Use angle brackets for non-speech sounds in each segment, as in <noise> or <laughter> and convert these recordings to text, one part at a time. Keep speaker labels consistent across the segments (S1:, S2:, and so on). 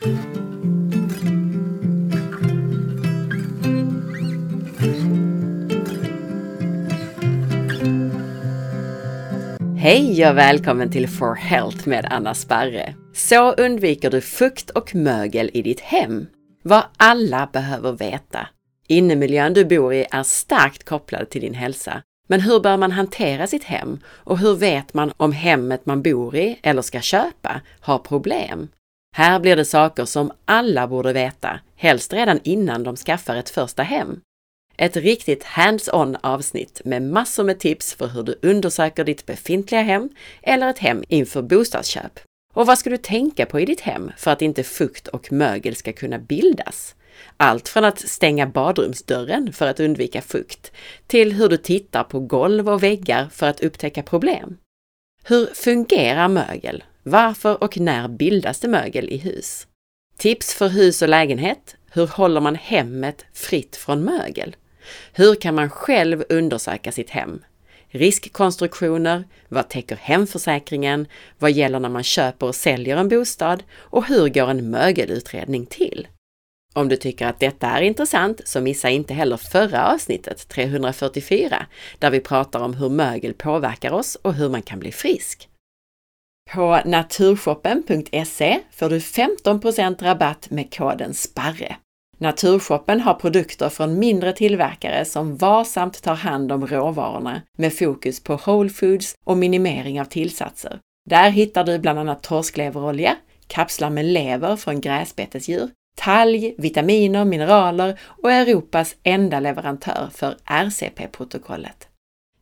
S1: Hej och välkommen till For Health med Anna Sparre. Så undviker du fukt och mögel i ditt hem. Vad alla behöver veta. Innemiljön du bor i är starkt kopplad till din hälsa. Men hur bör man hantera sitt hem? Och hur vet man om hemmet man bor i eller ska köpa har problem? Här blir det saker som alla borde veta, helst redan innan de skaffar ett första hem. Ett riktigt hands-on avsnitt med massor med tips för hur du undersöker ditt befintliga hem eller ett hem inför bostadsköp. Och vad ska du tänka på i ditt hem för att inte fukt och mögel ska kunna bildas? Allt från att stänga badrumsdörren för att undvika fukt till hur du tittar på golv och väggar för att upptäcka problem. Hur fungerar mögel? Varför och när bildas det mögel i hus? Tips för hus och lägenhet. Hur håller man hemmet fritt från mögel? Hur kan man själv undersöka sitt hem? Riskkonstruktioner, vad täcker hemförsäkringen, vad gäller när man köper och säljer en bostad och hur går en mögelutredning till? Om du tycker att detta är intressant så missa inte heller förra avsnittet, 344, där vi pratar om hur mögel påverkar oss och hur man kan bli frisk. På naturshoppen.se får du 15% rabatt med koden SPARRE. Naturshoppen har produkter från mindre tillverkare som varsamt tar hand om råvarorna med fokus på whole foods och minimering av tillsatser. Där hittar du bland annat torskleverolja, kapslar med lever från gräsbetesdjur, talg, vitaminer, mineraler och Europas enda leverantör för RCP-protokollet.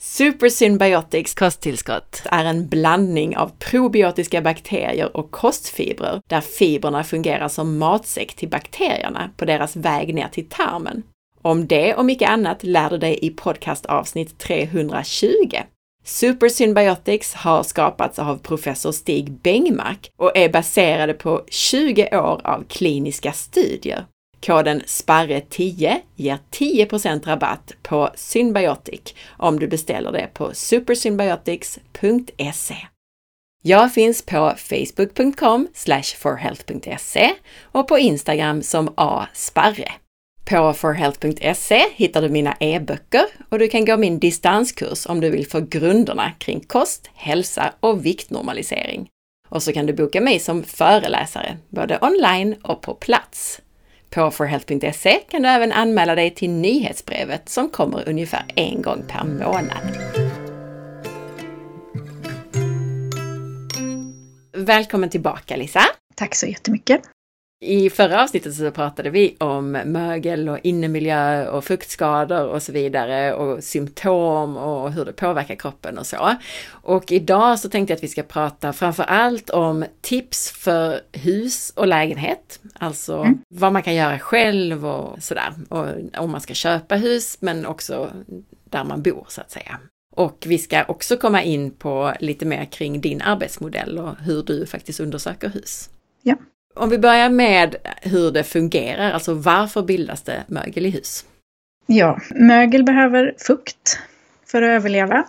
S1: Super Symbiotics kosttillskott är en blandning av probiotiska bakterier och kostfibrer där fibrerna fungerar som matsäck till bakterierna på deras väg ner till tarmen. Om det och mycket annat lär du dig i podcastavsnitt 320. Super Symbiotics har skapats av professor Stig Bengmark och är baserade på 20 år av kliniska studier. Koden SPARRE10 ger 10% rabatt på Symbiotic om du beställer det på supersymbiotics.se. Jag finns på facebook.com forhealth.se och på Instagram som asparre. På forhealth.se hittar du mina e-böcker och du kan gå min distanskurs om du vill få grunderna kring kost, hälsa och viktnormalisering. Och så kan du boka mig som föreläsare, både online och på plats. På forhealth.se kan du även anmäla dig till nyhetsbrevet som kommer ungefär en gång per månad. Välkommen tillbaka Lisa!
S2: Tack så jättemycket!
S1: I förra avsnittet så pratade vi om mögel och innemiljö och fuktskador och så vidare och symptom och hur det påverkar kroppen och så. Och idag så tänkte jag att vi ska prata framför allt om tips för hus och lägenhet. Alltså mm. vad man kan göra själv och sådär. Och om man ska köpa hus men också där man bor så att säga. Och vi ska också komma in på lite mer kring din arbetsmodell och hur du faktiskt undersöker hus.
S2: Ja.
S1: Om vi börjar med hur det fungerar, alltså varför bildas det mögel i hus?
S2: Ja, mögel behöver fukt för att överleva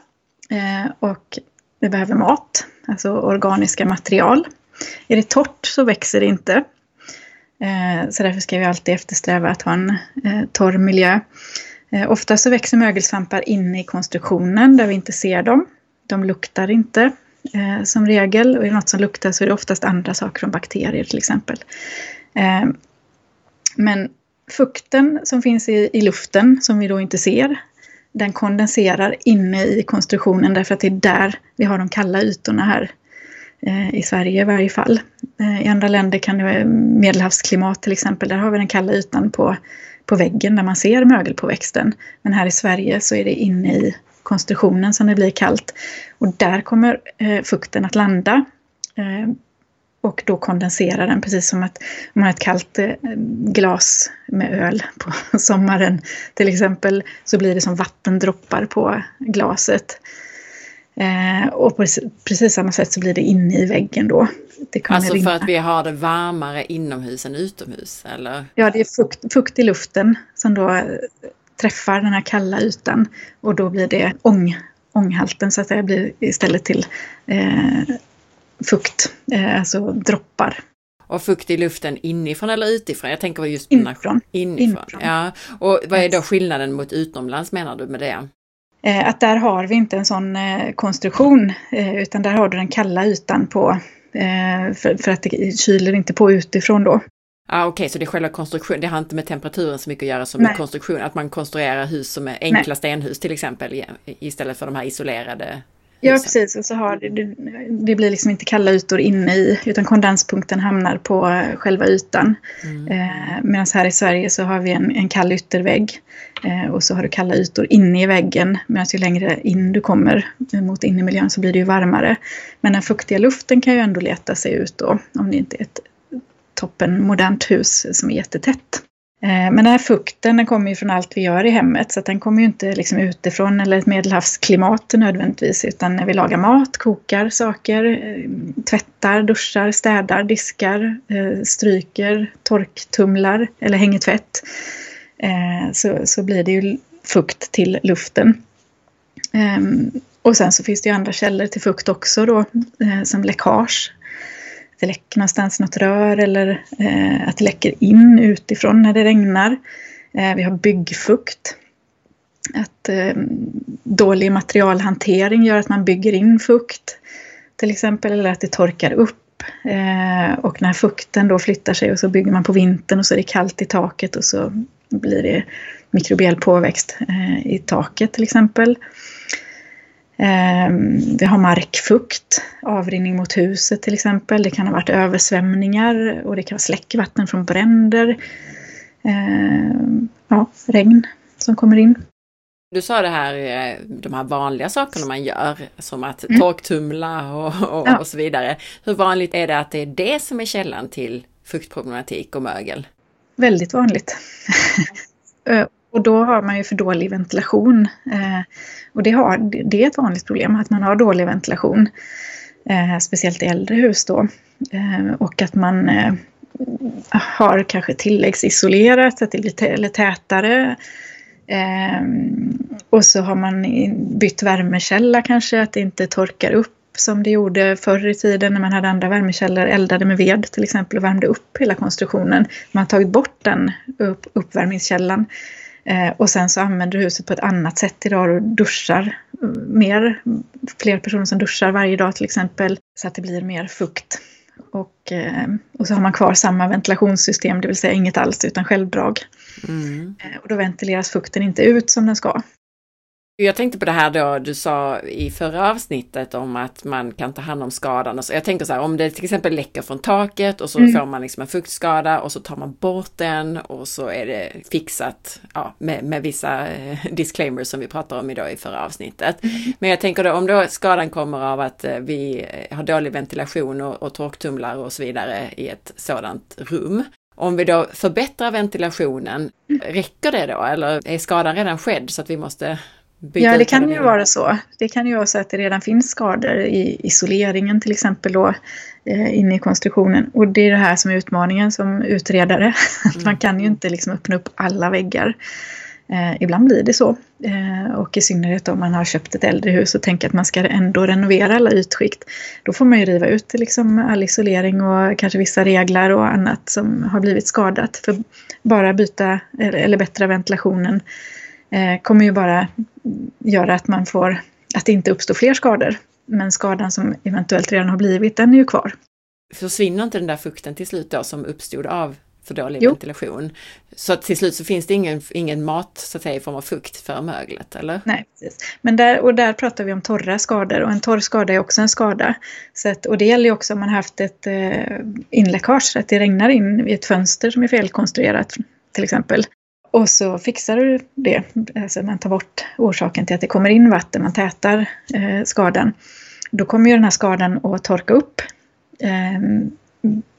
S2: eh, och det behöver mat, alltså organiska material. Är det torrt så växer det inte. Eh, så därför ska vi alltid eftersträva att ha en eh, torr miljö. Eh, ofta så växer mögelsvampar inne i konstruktionen där vi inte ser dem. De luktar inte eh, som regel. Och är det något som luktar så är det oftast andra saker som bakterier till exempel. Eh, men fukten som finns i, i luften som vi då inte ser den kondenserar inne i konstruktionen därför att det är där vi har de kalla ytorna här. Eh, I Sverige i varje fall. Eh, I andra länder kan det vara medelhavsklimat till exempel. Där har vi den kalla ytan på, på väggen där man ser mögelpåväxten. Men här i Sverige så är det inne i konstruktionen som det blir kallt. Och där kommer eh, fukten att landa. Eh, och då kondenserar den precis som att man har ett kallt eh, glas med öl på <laughs> sommaren till exempel så blir det som vattendroppar på glaset. Eh, och på precis samma sätt så blir det inne i väggen då.
S1: alltså rinna. för att vi har det varmare inomhus än utomhus? Eller?
S2: Ja, det är fukt, fukt i luften som då träffar den här kalla ytan och då blir det ång, ånghalten så att säga blir istället till eh, fukt, eh, alltså droppar.
S1: Och fukt i luften inifrån eller utifrån? Jag tänker just
S2: på inifrån.
S1: inifrån. inifrån. Ja. Och vad är då skillnaden mot utomlands menar du med det?
S2: Eh, att där har vi inte en sån eh, konstruktion eh, utan där har du den kalla ytan på för, att det kyler inte på utifrån då.
S1: Ah, Okej, okay, så det är själva konstruktionen, det har inte med temperaturen så mycket att göra som med konstruktion, att man konstruerar hus som är enkla Nej. stenhus till exempel istället för de här isolerade
S2: Ja, precis. Och så har det, det, blir liksom inte kalla ytor inne i, utan kondenspunkten hamnar på själva ytan. Mm. Eh, Medan här i Sverige så har vi en, en kall yttervägg eh, och så har du kalla ytor inne i väggen. Medan ju längre in du kommer mot innemiljön så blir det ju varmare. Men den fuktiga luften kan ju ändå leta sig ut då, om det inte är ett toppen modernt hus som är jättetätt. Eh, men den här fukten den kommer ju från allt vi gör i hemmet så den kommer ju inte liksom utifrån eller ett medelhavsklimat nödvändigtvis utan när vi lagar mat, kokar saker, eh, tvättar, duschar, städar, diskar, eh, stryker, torktumlar eller hänger tvätt så, så blir det ju fukt till luften. Ehm, och sen så finns det ju andra källor till fukt också då som läckage det läcker någonstans något rör eller eh, att det läcker in utifrån när det regnar. Eh, vi har byggfukt. Att eh, dålig materialhantering gör att man bygger in fukt till exempel eller att det torkar upp. Eh, och när fukten då flyttar sig och så bygger man på vintern och så är det kallt i taket och så blir det mikrobiell påväxt eh, i taket till exempel. Ehm, vi har markfukt, avrinning mot huset till exempel. Det kan ha varit översvämningar och det kan vara släckvatten från bränder. Ehm, ja, regn som kommer in.
S1: Du sa det här, eh, de här vanliga sakerna man gör, som att mm. torktumla och, och, ja. och, så vidare. Hur vanligt är det att det är det som är källan till fuktproblematik och mögel?
S2: Väldigt vanligt. <laughs> och då har man ju för dålig ventilation. Eh, och det, har, det är ett vanligt problem, att man har dålig ventilation. Eh, speciellt i äldre hus då. Eh, och att man eh, har kanske tilläggsisolerat, att det blir tätare. Eh, och så har man bytt värmekälla kanske, att det inte torkar upp som det gjorde förr i tiden när man hade andra värmekällor, eldade med ved till exempel och värmde upp hela konstruktionen. Man har tagit bort den upp, uppvärmningskällan. Eh, och sen så använder huset på ett annat sätt idag och duschar mer. Fler personer som duschar varje dag till exempel. Så att det blir mer fukt. Och, eh, och så har man kvar samma ventilationssystem, det vill säga inget alls utan självdrag. Mm. Eh, och då ventileras fukten inte ut som den ska.
S1: Jag tänkte på det här då du sa i förra avsnittet om att man kan ta hand om skadan. Och så. Jag tänker så här om det till exempel läcker från taket och så mm. får man liksom en fuktskada och så tar man bort den och så är det fixat ja, med, med vissa eh, disclaimers som vi pratar om idag i förra avsnittet. Mm. Men jag tänker då om då skadan kommer av att eh, vi har dålig ventilation och, och torktumlar och så vidare i ett sådant rum. Om vi då förbättrar ventilationen, mm. räcker det då eller är skadan redan skedd så att vi måste
S2: Ja, det kan ju vara så. Det kan ju vara så att det redan finns skador i isoleringen till exempel då eh, inne i konstruktionen. Och det är det här som är utmaningen som utredare. <laughs> Mm. Man kan ju inte liksom öppna upp alla väggar. Eh, ibland blir det så. Eh, och i synnerhet om man har köpt ett äldre hus och tänker att man ska ändå renovera alla ytskikt. Då får man ju riva ut liksom all isolering och kanske vissa reglar och annat som har blivit skadat. För bara byta eller, eller bättra ventilationen kommer ju bara göra att man får, att det inte uppstår fler skador. Men skadan som eventuellt redan har blivit, den är ju kvar.
S1: Försvinner inte den där fukten till slut då som uppstod av för dålig jo. ventilation? Så till slut så finns det ingen, ingen mat så att säga i form av fukt för möglet, eller?
S2: Nej, precis. Men där, och där pratar vi om torra skador och en torr skada är också en skada. Så att, och det gäller ju också om man haft ett eh, inläckage, att det regnar in i ett fönster som är felkonstruerat till exempel. Och så fixar du det. Alltså man tar bort orsaken till att det kommer in vatten, man tätar eh, skadan. Då kommer ju den här skadan att torka upp. Eh,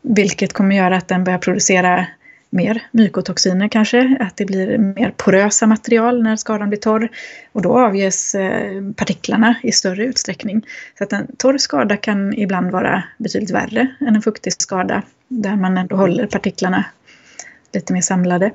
S2: vilket kommer göra att den börjar producera mer mykotoxiner kanske, att det blir mer porösa material när skadan blir torr. Och då avges eh, partiklarna i större utsträckning. Så att en torr skada kan ibland vara betydligt värre än en fuktig skada där man ändå håller partiklarna lite mer samlade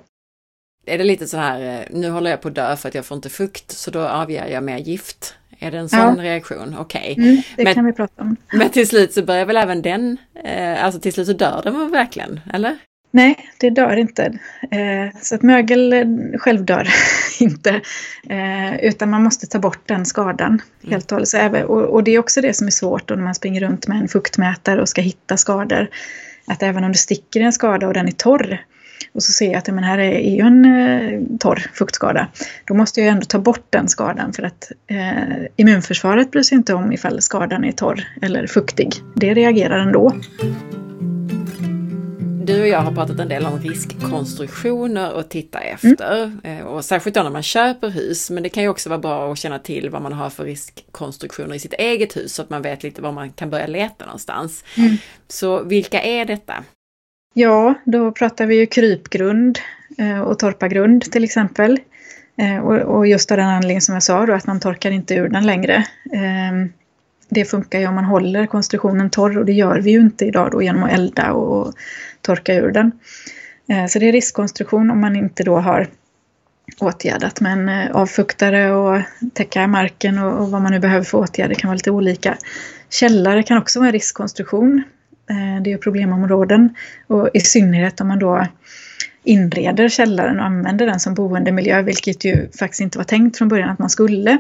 S2: är
S1: det lite så här, eh, nu håller jag på att dö för att jag får inte fukt, så då avger jag mer gift. Är det en sån ja. reaktion? Okej.
S2: Okay. Mm, det men, kan vi prata om.
S1: Men till slut så börjar väl även den, eh, alltså till slut så dör den verkligen, eller?
S2: Nej, det dör inte. Eh, så att mögel eh, själv dör <laughs> inte. Eh, utan man måste ta bort den skadan mm. helt och hållet. Och, och det är också det som är svårt när man springer runt med en fuktmätare och ska hitta skador. Att även om du sticker en skada och den är torr och så ser jag att men här är ju en eh, torr fuktskada. Då måste jag ändå ta bort den skadan för att eh, immunförsvaret bryr sig inte om ifall skadan är torr eller fuktig. Det reagerar ändå.
S1: Du och jag har pratat en del om riskkonstruktioner att titta efter. Mm. Och särskilt då när man köper hus. Men det kan ju också vara bra att känna till vad man har för riskkonstruktioner i sitt eget hus så att man vet lite var man kan börja leta någonstans. Mm. Så vilka är detta?
S2: Ja, då pratar vi ju krypgrund eh, och torpargrund till exempel. Eh, och just av den anledningen som jag sa då att man torkar inte ur den längre. Ehm, det funkar ju om man håller konstruktionen torr och det gör vi ju inte idag då genom att elda och torka ur den. Eh, så det är riskkonstruktion om man inte då har åtgärdat. Men avfuktare och täcka marken och vad man nu behöver för åtgärder kan vara lite olika. Källare kan också vara en riskkonstruktion. Eh, det är problemområden och i synnerhet om man då inreder källaren och använder den som boendemiljö, vilket ju faktiskt inte var tänkt från början att man skulle.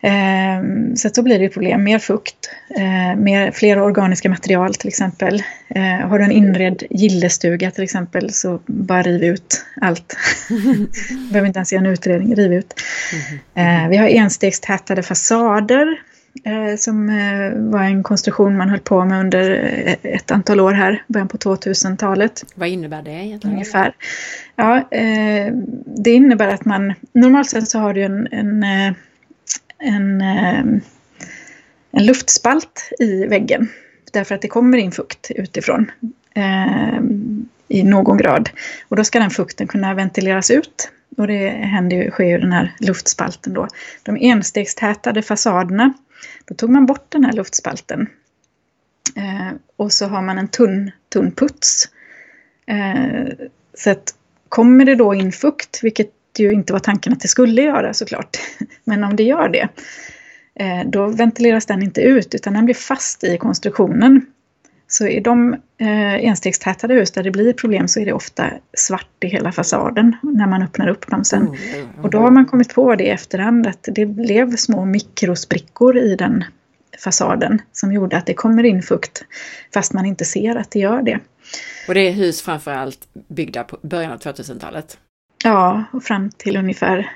S2: Ehm, så så blir det problem. Mer fukt, eh, mer, fler organiska material till exempel. Eh, har du en inredd gillestuga till exempel så bara riv ut allt. <laughs> Behöver inte ens göra en utredning, riv ut. Mm-hmm. Vi har enstegstätade fasader som eh, var en konstruktion man höll på med under eh, ett antal år här, början på 2000-talet.
S1: Vad innebär det egentligen?
S2: Ungefär. Ja, det innebär att man, normalt sett så har du en, en, en, en luftspalt i väggen. Därför att det kommer in fukt utifrån i någon grad. Och då ska den fukten kunna ventileras ut. Och det händer, sker ju den här luftspalten då. De enstegstätade fasaderna då tog man bort den här luftspalten. Eh, och så har man en tunn, tunn puts. Eh, så att kommer det då in fukt, vilket ju inte var tanken att det skulle göra såklart, <laughs> men om det gör det, eh, då ventileras den inte ut utan den blir fast i konstruktionen. Så i de eh, enstegstätade hus där det blir problem så är det ofta svart i hela fasaden när man öppnar upp dem sen. Mm, och då har man kommit på det i efterhand att det blev små mikrosprickor i den fasaden som gjorde att det kommer in fukt fast man inte ser att det gör det.
S1: Och det är hus framförallt byggda på början av 2000-talet?
S2: Ja, och fram till ungefär,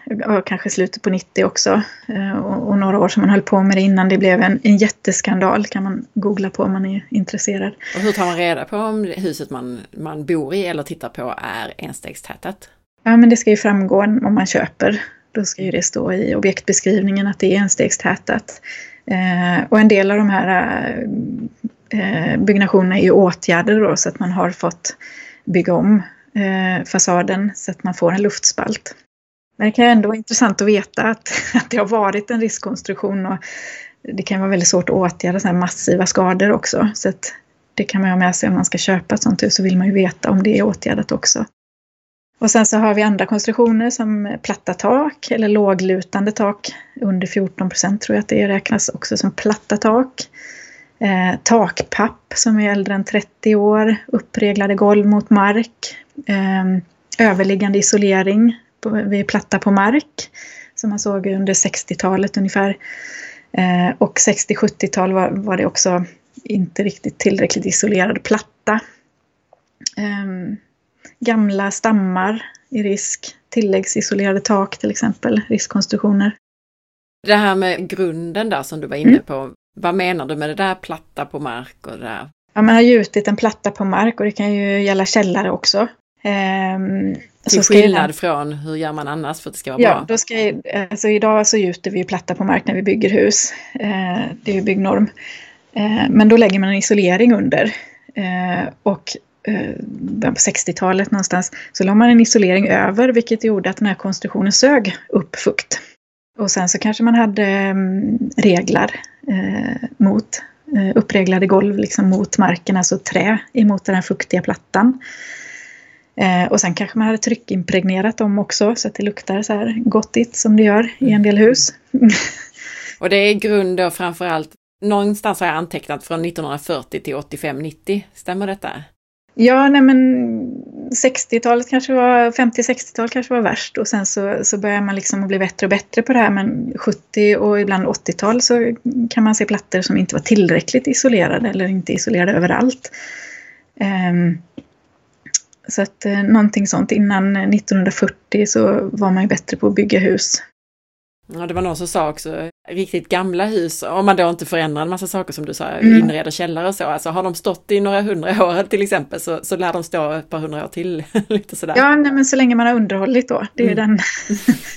S2: kanske slutet på 90 också. Eh, och, och, några år som man höll på med det innan det blev en, en jätteskandal kan man googla på om man är intresserad.
S1: Och hur tar man reda på om huset man, man bor i eller tittar på är enstegstätat?
S2: Ja, men det ska ju framgå om man köper. Då ska ju det stå i objektbeskrivningen att det är enstegstätat. Eh, och en del av de här eh, byggnationerna är ju åtgärder då så att man har fått bygga om eh, fasaden så att man får en luftspalt. Men det kan ändå vara intressant att veta att, <laughs> att det har varit en riskkonstruktion och det kan vara väldigt svårt att åtgärda sådana massiva skador också. Så att det kan man ha med sig om man ska köpa ett sånt hus så vill man ju veta om det är åtgärdat också. Och sen så har vi andra konstruktioner som platta tak eller låglutande tak. Under 14 procent tror jag att det räknas också som platta tak eh, takpapp som är äldre än 30 år, uppreglade golv mot mark, överliggande isolering vid platta på mark som man såg under 60-talet ungefär. Eh, och 60-70-tal var, var, det också inte riktigt tillräckligt isolerad platta. Eh, gamla stammar i risk, tilläggsisolerade tak till exempel, riskkonstruktioner.
S1: Det här med grunden där som du var inne mm. på, vad menar du med det där platta på mark och det där?
S2: Ja, man har gjutit en platta på mark och det kan ju gälla källare också.
S1: Ehm, Till skillnad den... från hur gör man annars för att det ska vara
S2: ja,
S1: bra?
S2: Då ska, alltså idag så gjuter vi platta på mark när vi bygger hus. Ehm, det är ju byggnorm. Ehm, men då lägger man en isolering under. Ehm, och eh, på 60-talet någonstans så la man en isolering över vilket gjorde att den här konstruktionen sög upp fukt. Och sen så kanske man hade mm, reglar eh, mot eh, uppreglade golv liksom mot marken, alltså trä emot den här fuktiga plattan. Eh, och sen kanske man hade tryckimpregnerat dem också så att det luktar så här gottigt som det gör i en del hus. <laughs>
S1: Och det är grund då framförallt, någonstans har jag antecknat från 1940 till 85-90, stämmer detta?
S2: Ja, nej men 60-talet kanske var, 50-60-talet kanske var värst och sen så, så börjar man liksom bli bättre och bättre på det här men 70 och ibland 80-tal så kan man se plattor som inte var tillräckligt isolerade eller inte isolerade överallt. Um, så att eh, någonting sånt innan 1940 så var man ju bättre på att bygga hus.
S1: Ja, det var någon som sa också, riktigt gamla hus, om man då inte förändrar en massa saker som du sa, mm. inreder källare och så, alltså har de stått i några hundra <laughs> år till exempel så, så lär de stå ett par hundra år till. <laughs> lite sådär.
S2: Ja, nej, men så länge man har underhållit då. Det är, mm. den,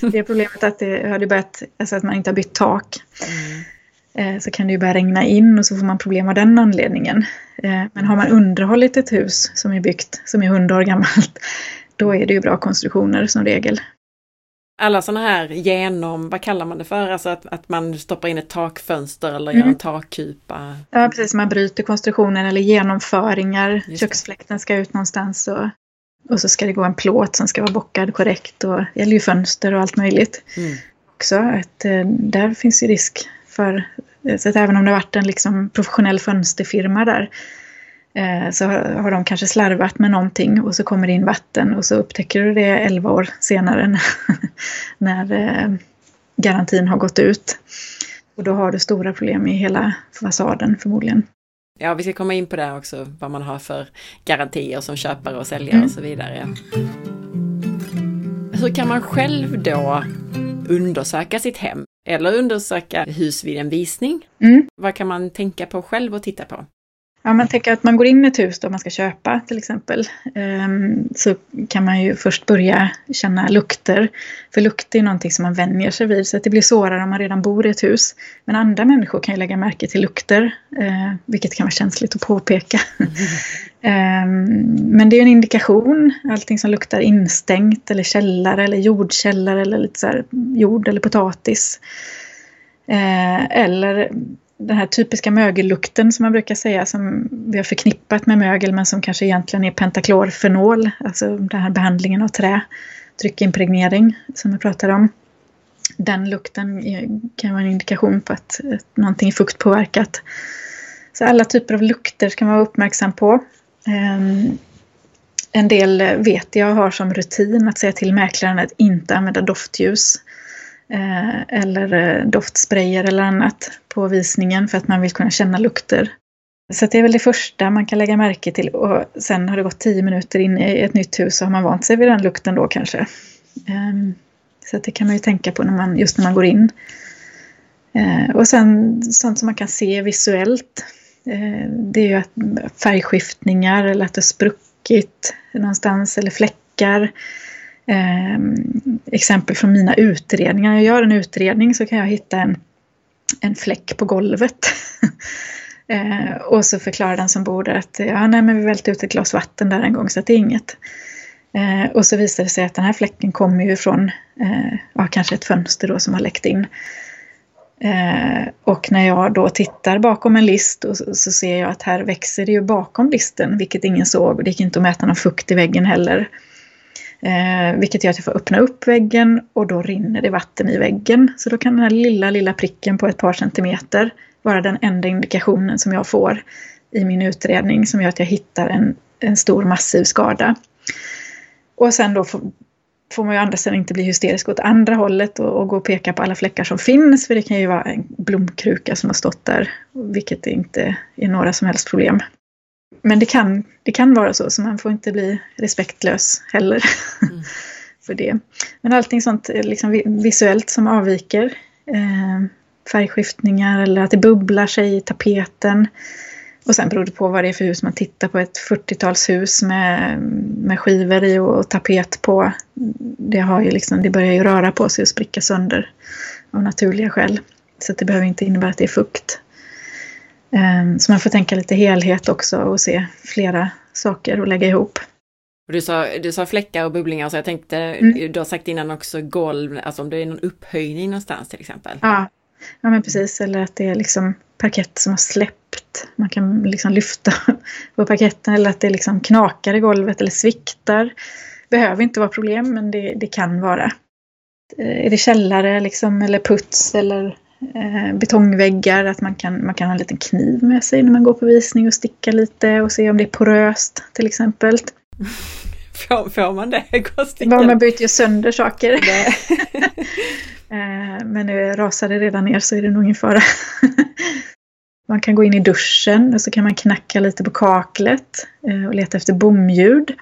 S2: <laughs> det är problemet att det har börjat, alltså att man inte har bytt tak. Mm. Eh, så kan det ju börja regna in och så får man problem av den anledningen. Eh, men har man underhållit ett hus som är byggt, som är hundra år gammalt, <laughs> då är det ju bra konstruktioner som regel
S1: alla sådana här genom, vad kallar man det för, alltså att, att man stoppar in ett takfönster eller mm. gör en takkupa?
S2: Ja precis, man bryter konstruktionen eller genomföringar. Köksfläkten ska ut någonstans och, och så ska det gå en plåt som ska vara bockad korrekt och det gäller ju fönster och allt möjligt. Mm. Också att eh, där finns ju risk för, så att även om det varit en liksom professionell fönsterfirma där Eh, så har de kanske slarvat med någonting och så kommer det in vatten och så upptäcker du det 11 år senare <laughs> när eh, garantin har gått ut. Och då har du stora problem i hela fasaden förmodligen.
S1: Ja, vi ska komma in på det också, vad man har för garantier som köpare och säljare mm. och så vidare. Hur kan man själv då undersöka sitt hem eller undersöka hus vid en visning? Mm. Vad kan man tänka på själv och titta på?
S2: Ja, man tänker att man går in i ett hus då man ska köpa till exempel. Ehm, så kan man ju först börja känna lukter. För lukt är någonting som man vänjer sig vid så att det blir svårare om man redan bor i ett hus. Men andra människor kan ju lägga märke till lukter, eh, vilket kan vara känsligt att påpeka. <laughs> Ehm, men det är en indikation, allting som luktar instängt eller källare eller jordkällare eller lite så jord eller potatis. Eh, eller den här typiska mögellukten som man brukar säga som vi har förknippat med mögel men som kanske egentligen är pentaklorfenol, alltså den här behandlingen av trä, tryckimpregnering som vi pratade om. Den lukten kan vara en indikation på att, att någonting är fuktpåverkat. Så alla typer av lukter ska man vara uppmärksam på. Ehm, en del vet jag har som rutin att säga till mäklaren att inte använda doftljus. Eh, eller eh, doftsprayer eller annat på visningen för att man vill kunna känna lukter. Så det är väl det första man kan lägga märke till och sen har det gått tio minuter in i ett nytt hus så har man vant sig vid den lukten då kanske. Ehm, så det kan man ju tänka på när man, just när man går in. Eh, och sen sånt som man kan se visuellt. Det är ju att färgskiftningar eller att det spruckit någonstans eller fläckar. Eh, exempel från mina utredningar. När jag gör en utredning så kan jag hitta en, en fläck på golvet. <laughs> eh, och så förklarar den som bor där att ja, nej, men vi välte ut ett glas vatten där en gång så att det är inget. Eh, och så visar det sig att den här fläcken kommer ju från eh, ja, kanske ett fönster då som har läckt in. Eh, och när jag då tittar bakom en list och så, så, ser jag att här växer det ju bakom listen, vilket ingen såg. Och det gick inte att mäta någon fukt i väggen heller. Eh, vilket gör att jag får öppna upp väggen och då rinner det vatten i väggen. Så då kan den här lilla, lilla pricken på ett par centimeter vara den enda indikationen som jag får i min utredning som gör att jag hittar en, en stor massiv skada. Och sen då får, får man ju andra sidan inte bli hysterisk åt andra hållet och, och, gå och peka på alla fläckar som finns. För det kan ju vara en blomkruka som har stått där, vilket inte är några som helst problem men det kan, det kan vara så, så man får inte bli respektlös heller <laughs> mm. för det. Men allting sånt liksom visuellt som avviker, eh, färgskiftningar eller att det bubblar sig i tapeten. Och sen beror det på vad det är för hus man tittar på. Ett 40-talshus med, med skivor i och tapet på. Det, har ju liksom, det börjar ju röra på sig och spricka sönder av naturliga skäl. Så det behöver inte innebära att det är fukt. Ehm, så man får tänka lite helhet också och se flera saker och lägga ihop.
S1: Du sa, du sa fläckar och bubblingar så jag tänkte, mm. du har sagt innan också golv, alltså om det är någon upphöjning någonstans till exempel.
S2: Ja, ja men precis, eller att det är liksom parkett som har släppt. Man kan liksom lyfta på parketten eller att det liksom knakar i golvet eller sviktar. Behöver inte vara problem men det, det kan vara. Eh, är det källare liksom, eller puts eller betongväggar, att man kan, man kan ha en liten kniv med sig när man går på visning och sticka lite och se om det är poröst till exempel. <laughs>
S1: Får, får man det? <laughs>
S2: Man byter ju sönder saker. <laughs> Eh, men nu rasar det redan ner så är det nog ingen fara. man kan gå in i duschen och så kan man knacka lite på kaklet eh, och leta efter bomljud.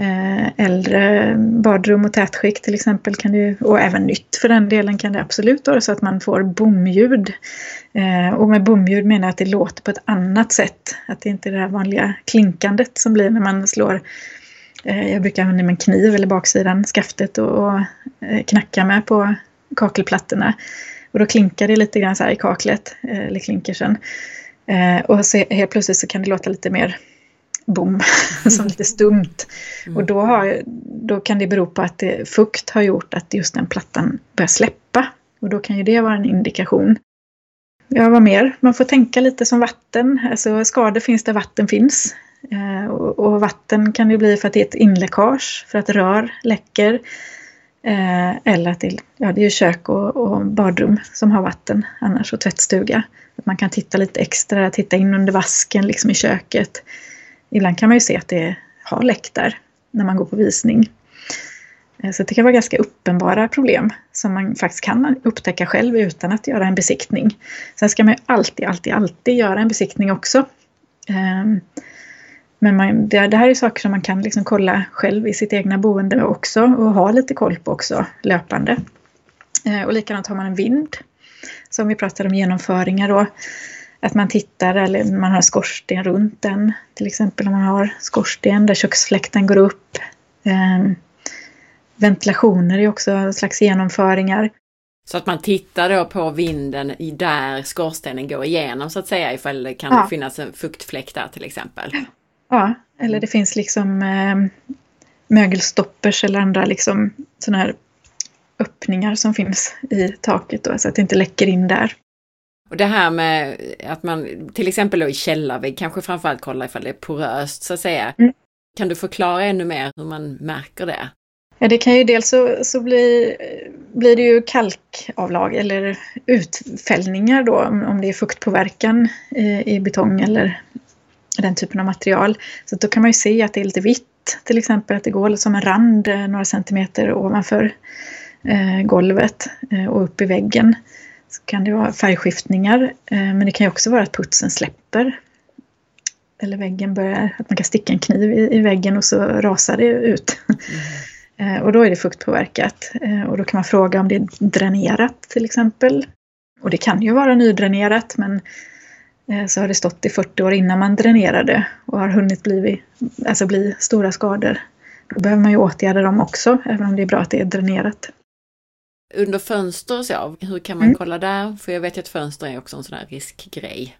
S2: Eh, äldre badrum och tätskikt till exempel kan det, och även nytt för den delen kan det absolut vara så att man får bomljud. Eh, och med bomljud menar jag att det låter på ett annat sätt. Att det inte är det här vanliga klinkandet som blir när man slår eh, jag brukar använda min kniv eller baksidan, skaftet och, eh, knacka med på kakelplattorna. Och då klinkar det lite grann så här i kaklet, eller klinkersen. Och så helt plötsligt så kan det låta lite mer bom, <laughs> som lite stumt. Mm. Och då, har, då kan det bero på att det, fukt har gjort att just den plattan börjar släppa. Och då kan ju det vara en indikation. Ja, vad mer? Man får tänka lite som vatten. Alltså skador finns där vatten finns. Eh, och vatten kan det bli för att det är ett inläckage, för att rör läcker. Eh, eller att det, ja, det är kök och, och, badrum som har vatten annars och tvättstuga. Att man kan titta lite extra, titta in under vasken liksom i köket. Ibland kan man ju se att det har läckt där när man går på visning. Eh, så det kan vara ganska uppenbara problem som man faktiskt kan upptäcka själv utan att göra en besiktning. Sen ska man ju alltid, alltid, alltid göra en besiktning också. Ehm, men man, det, här är saker som man kan liksom kolla själv i sitt egna boende också och ha lite koll på också löpande. Eh, och likadant har man en vind, som vi pratade om genomföringar då. Att man tittar eller man har skorsten runt den. Till exempel om man har skorsten där köksfläkten går upp. Eh, ventilationer är också slags genomföringar.
S1: Så att man tittar då på vinden i där skorstenen går igenom så att säga ifall det kan ja. finnas en fuktfläkt där till exempel.
S2: Ja, eller det finns liksom eh, mögelstoppers eller andra liksom sådana här öppningar som finns i taket då, så att det inte läcker in där.
S1: Och det här med att man till exempel då i källarvägg kanske framförallt kollar ifall det är poröst så att säga. Mm. Kan du förklara ännu mer hur man märker det?
S2: Ja, det kan ju dels så, så bli, blir det ju kalkavlag eller utfällningar då om det är fuktpåverkan i, i betong eller den typen av material. Så då kan man ju se att det är lite vitt, till exempel att det går som en rand eh, några centimeter ovanför eh, golvet eh, och upp i väggen. Kan det vara färgskiftningar, eh, men det kan ju också vara att putsen släpper. Eller väggen börjar, att man kan sticka en kniv i, i väggen och så rasar det ut. Mm. eh, och då är det fuktpåverkat. Eh, och då kan man fråga om det är dränerat till exempel. Och det kan ju vara nydränerat men så har det stått i 40 år innan man dränerade och har hunnit bli, alltså bli stora skador. Då behöver man ju åtgärda dem också, även om det är bra att det är dränerat.
S1: Under fönster och så, hur kan man mm. kolla där? För jag vet ju att fönster är också en sån här riskgrej.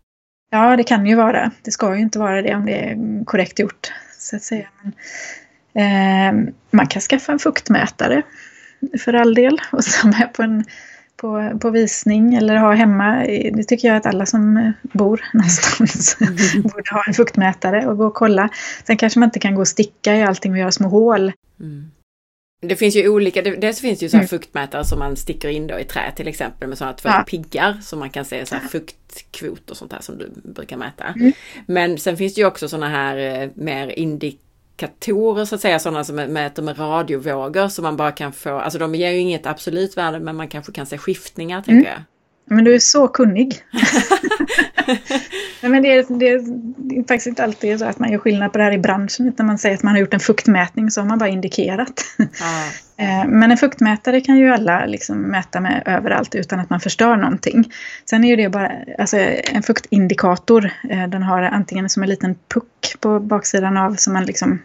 S2: Ja, det kan ju vara. Det ska ju inte vara det om det är korrekt gjort, så att säga. Men, eh, man kan skaffa en fuktmätare för all del och som är på en på, på visning eller ha hemma. Det tycker jag att alla som bor någonstans mm. <laughs> borde ha en fuktmätare och gå och kolla. Sen kanske man inte kan gå och sticka i allting och göra små hål. Mm.
S1: Det finns ju olika, dels finns det ju så här mm. fuktmätare som man sticker in då i trä till exempel med sådana två ja. piggar som man kan se så här fuktkvot och sånt här som du brukar mäta. Mm. Men sen finns det ju också sådana här eh, mer indik indikatorer så att säga, sådana som mäter med radiovågor så man bara kan få, alltså de ger ju inget absolut värde men man kanske kan se skiftningar tänker mm. jag.
S2: Men du är så kunnig. <laughs> Nej, men det är, det, är, faktiskt inte alltid så att man gör skillnad på det här i branschen utan man säger att man har gjort en fuktmätning så har man bara indikerat. Ah. <laughs> Men en fuktmätare kan ju alla liksom mäta med överallt utan att man förstör någonting. Sen är ju det bara, alltså en fuktindikator, eh, den har antingen som en liten puck på baksidan av som man liksom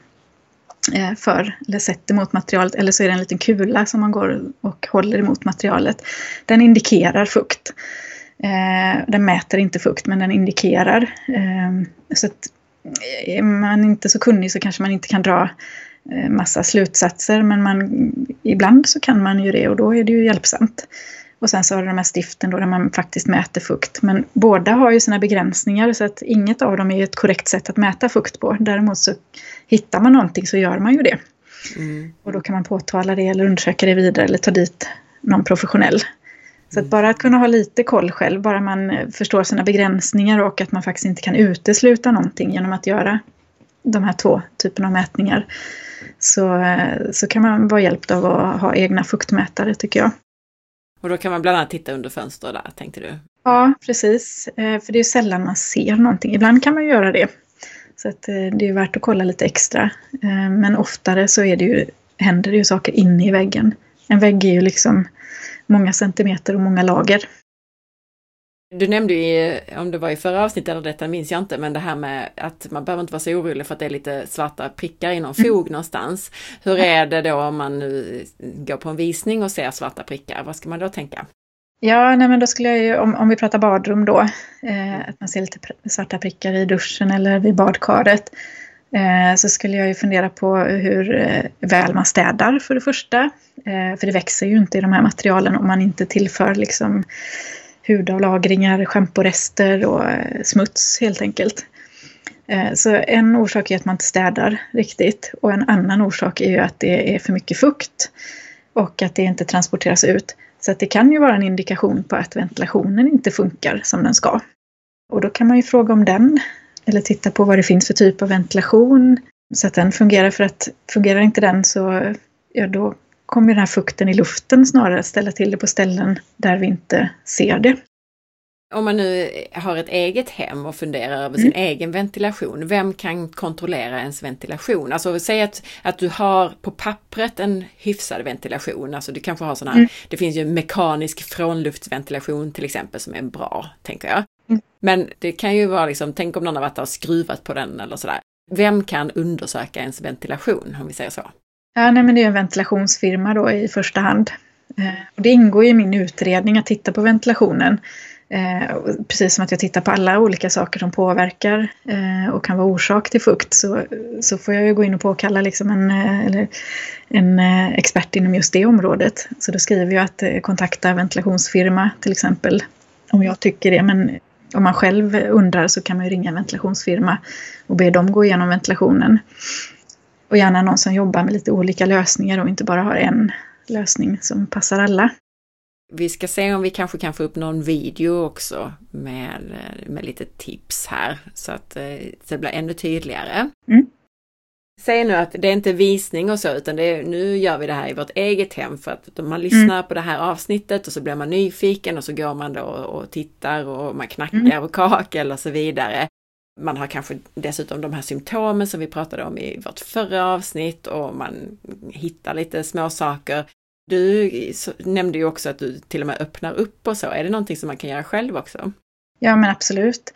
S2: Eh, för eller sätter mot materialet eller så är det en liten kula som man går och håller emot materialet. Den indikerar fukt. Eh, den mäter inte fukt men den indikerar. Eh, så att är man inte så kunnig så kanske man inte kan dra massa slutsatser men man, ibland så kan man ju det och då är det ju hjälpsamt. Och sen så har du de här stiften då där man faktiskt mäter fukt. Men båda har ju sina begränsningar så att inget av dem är ett korrekt sätt att mäta fukt på. Däremot så hittar man någonting så gör man ju det. Mm. Och då kan man påtala det eller undersöka det vidare eller ta dit någon professionell Så att bara att kunna ha lite koll själv, bara man förstår sina begränsningar och att man faktiskt inte kan utesluta någonting genom att göra de här två typerna av mätningar. Så, så kan man vara hjälpt av att ha egna fuktmätare tycker jag.
S1: Och då kan man bland annat titta under fönster där, tänkte du?
S2: Ja, precis. Eh, för det är sällan man ser någonting. Ibland kan man göra det. Så att eh, det är värt att kolla lite extra. Eh, men oftare så är det ju, händer det ju saker inne i väggen. En vägg är ju liksom många centimeter och många lager.
S1: Du nämnde ju, om det var i förra avsnittet eller detta minns jag inte, men det här med att man behöver inte vara så orolig för att det är lite svarta prickar i någon mm. fog mm. någonstans. Hur är det då om man nu går på en visning och ser svarta prickar? Vad ska man då tänka?
S2: Ja, nej men då skulle jag ju, om, om vi pratar badrum då, eh, att man ser lite svarta prickar i duschen eller vid badkaret, eh, så skulle jag ju fundera på hur eh, väl man städar för det första. Eh, för det växer ju inte i de här materialen om man inte tillför liksom hudavlagringar, schamporester och eh, smuts helt enkelt. Eh, så en orsak är att man inte städar riktigt och en annan orsak är ju att det är för mycket fukt och att det inte transporteras ut. Så att det kan ju vara en indikation på att ventilationen inte funkar som den ska. Och då kan man ju fråga om den eller titta på vad det finns för typ av ventilation så att den fungerar. För att fungerar inte den så ja, då kommer den här fukten i luften snarare att ställa till det på ställen där vi inte ser det.
S1: Om man nu har ett eget hem och funderar över sin mm. egen ventilation, vem kan kontrollera ens ventilation? Alltså säg att, att du har på pappret en hyfsad ventilation, alltså du kanske har här, mm. det finns ju mekanisk frånluftsventilation till exempel som är bra, tänker jag. Mm. Men det kan ju vara liksom, tänk om någon har varit och skruvat på den eller sådär. Vem kan undersöka ens ventilation, om vi säger så?
S2: Ja, nej, men det är en ventilationsfirma då i första hand. Eh, och det ingår i min utredning att titta på ventilationen. Eh, precis som att jag tittar på alla olika saker som påverkar eh, och kan vara orsak till fukt så, så får jag ju gå in och påkalla liksom en, eh, eller en eh, expert inom just det området. Så då skriver jag att eh, kontakta ventilationsfirma till exempel om jag tycker det. Men om man själv undrar så kan man ju ringa en ventilationsfirma och be dem gå igenom ventilationen. Och gärna någon som jobbar med lite olika lösningar och inte bara har en lösning som passar alla.
S1: Vi ska se om vi kanske kan få upp någon video också med, med lite tips här så att eh, det blir ännu tydligare. Mm. Säg nu att det är inte visning och så utan det är, nu gör vi det här i vårt eget hem för att man lyssnar mm. på det här avsnittet och så blir man nyfiken och så går man då och tittar och man knackar mm. och kakel och så vidare. Man har kanske dessutom de här symptomen som vi pratade om i vårt förra avsnitt och man hittar lite små saker. Du nämnde ju också att du till och med öppnar upp och så. Är det någonting som man kan göra själv också?
S2: Ja, men absolut.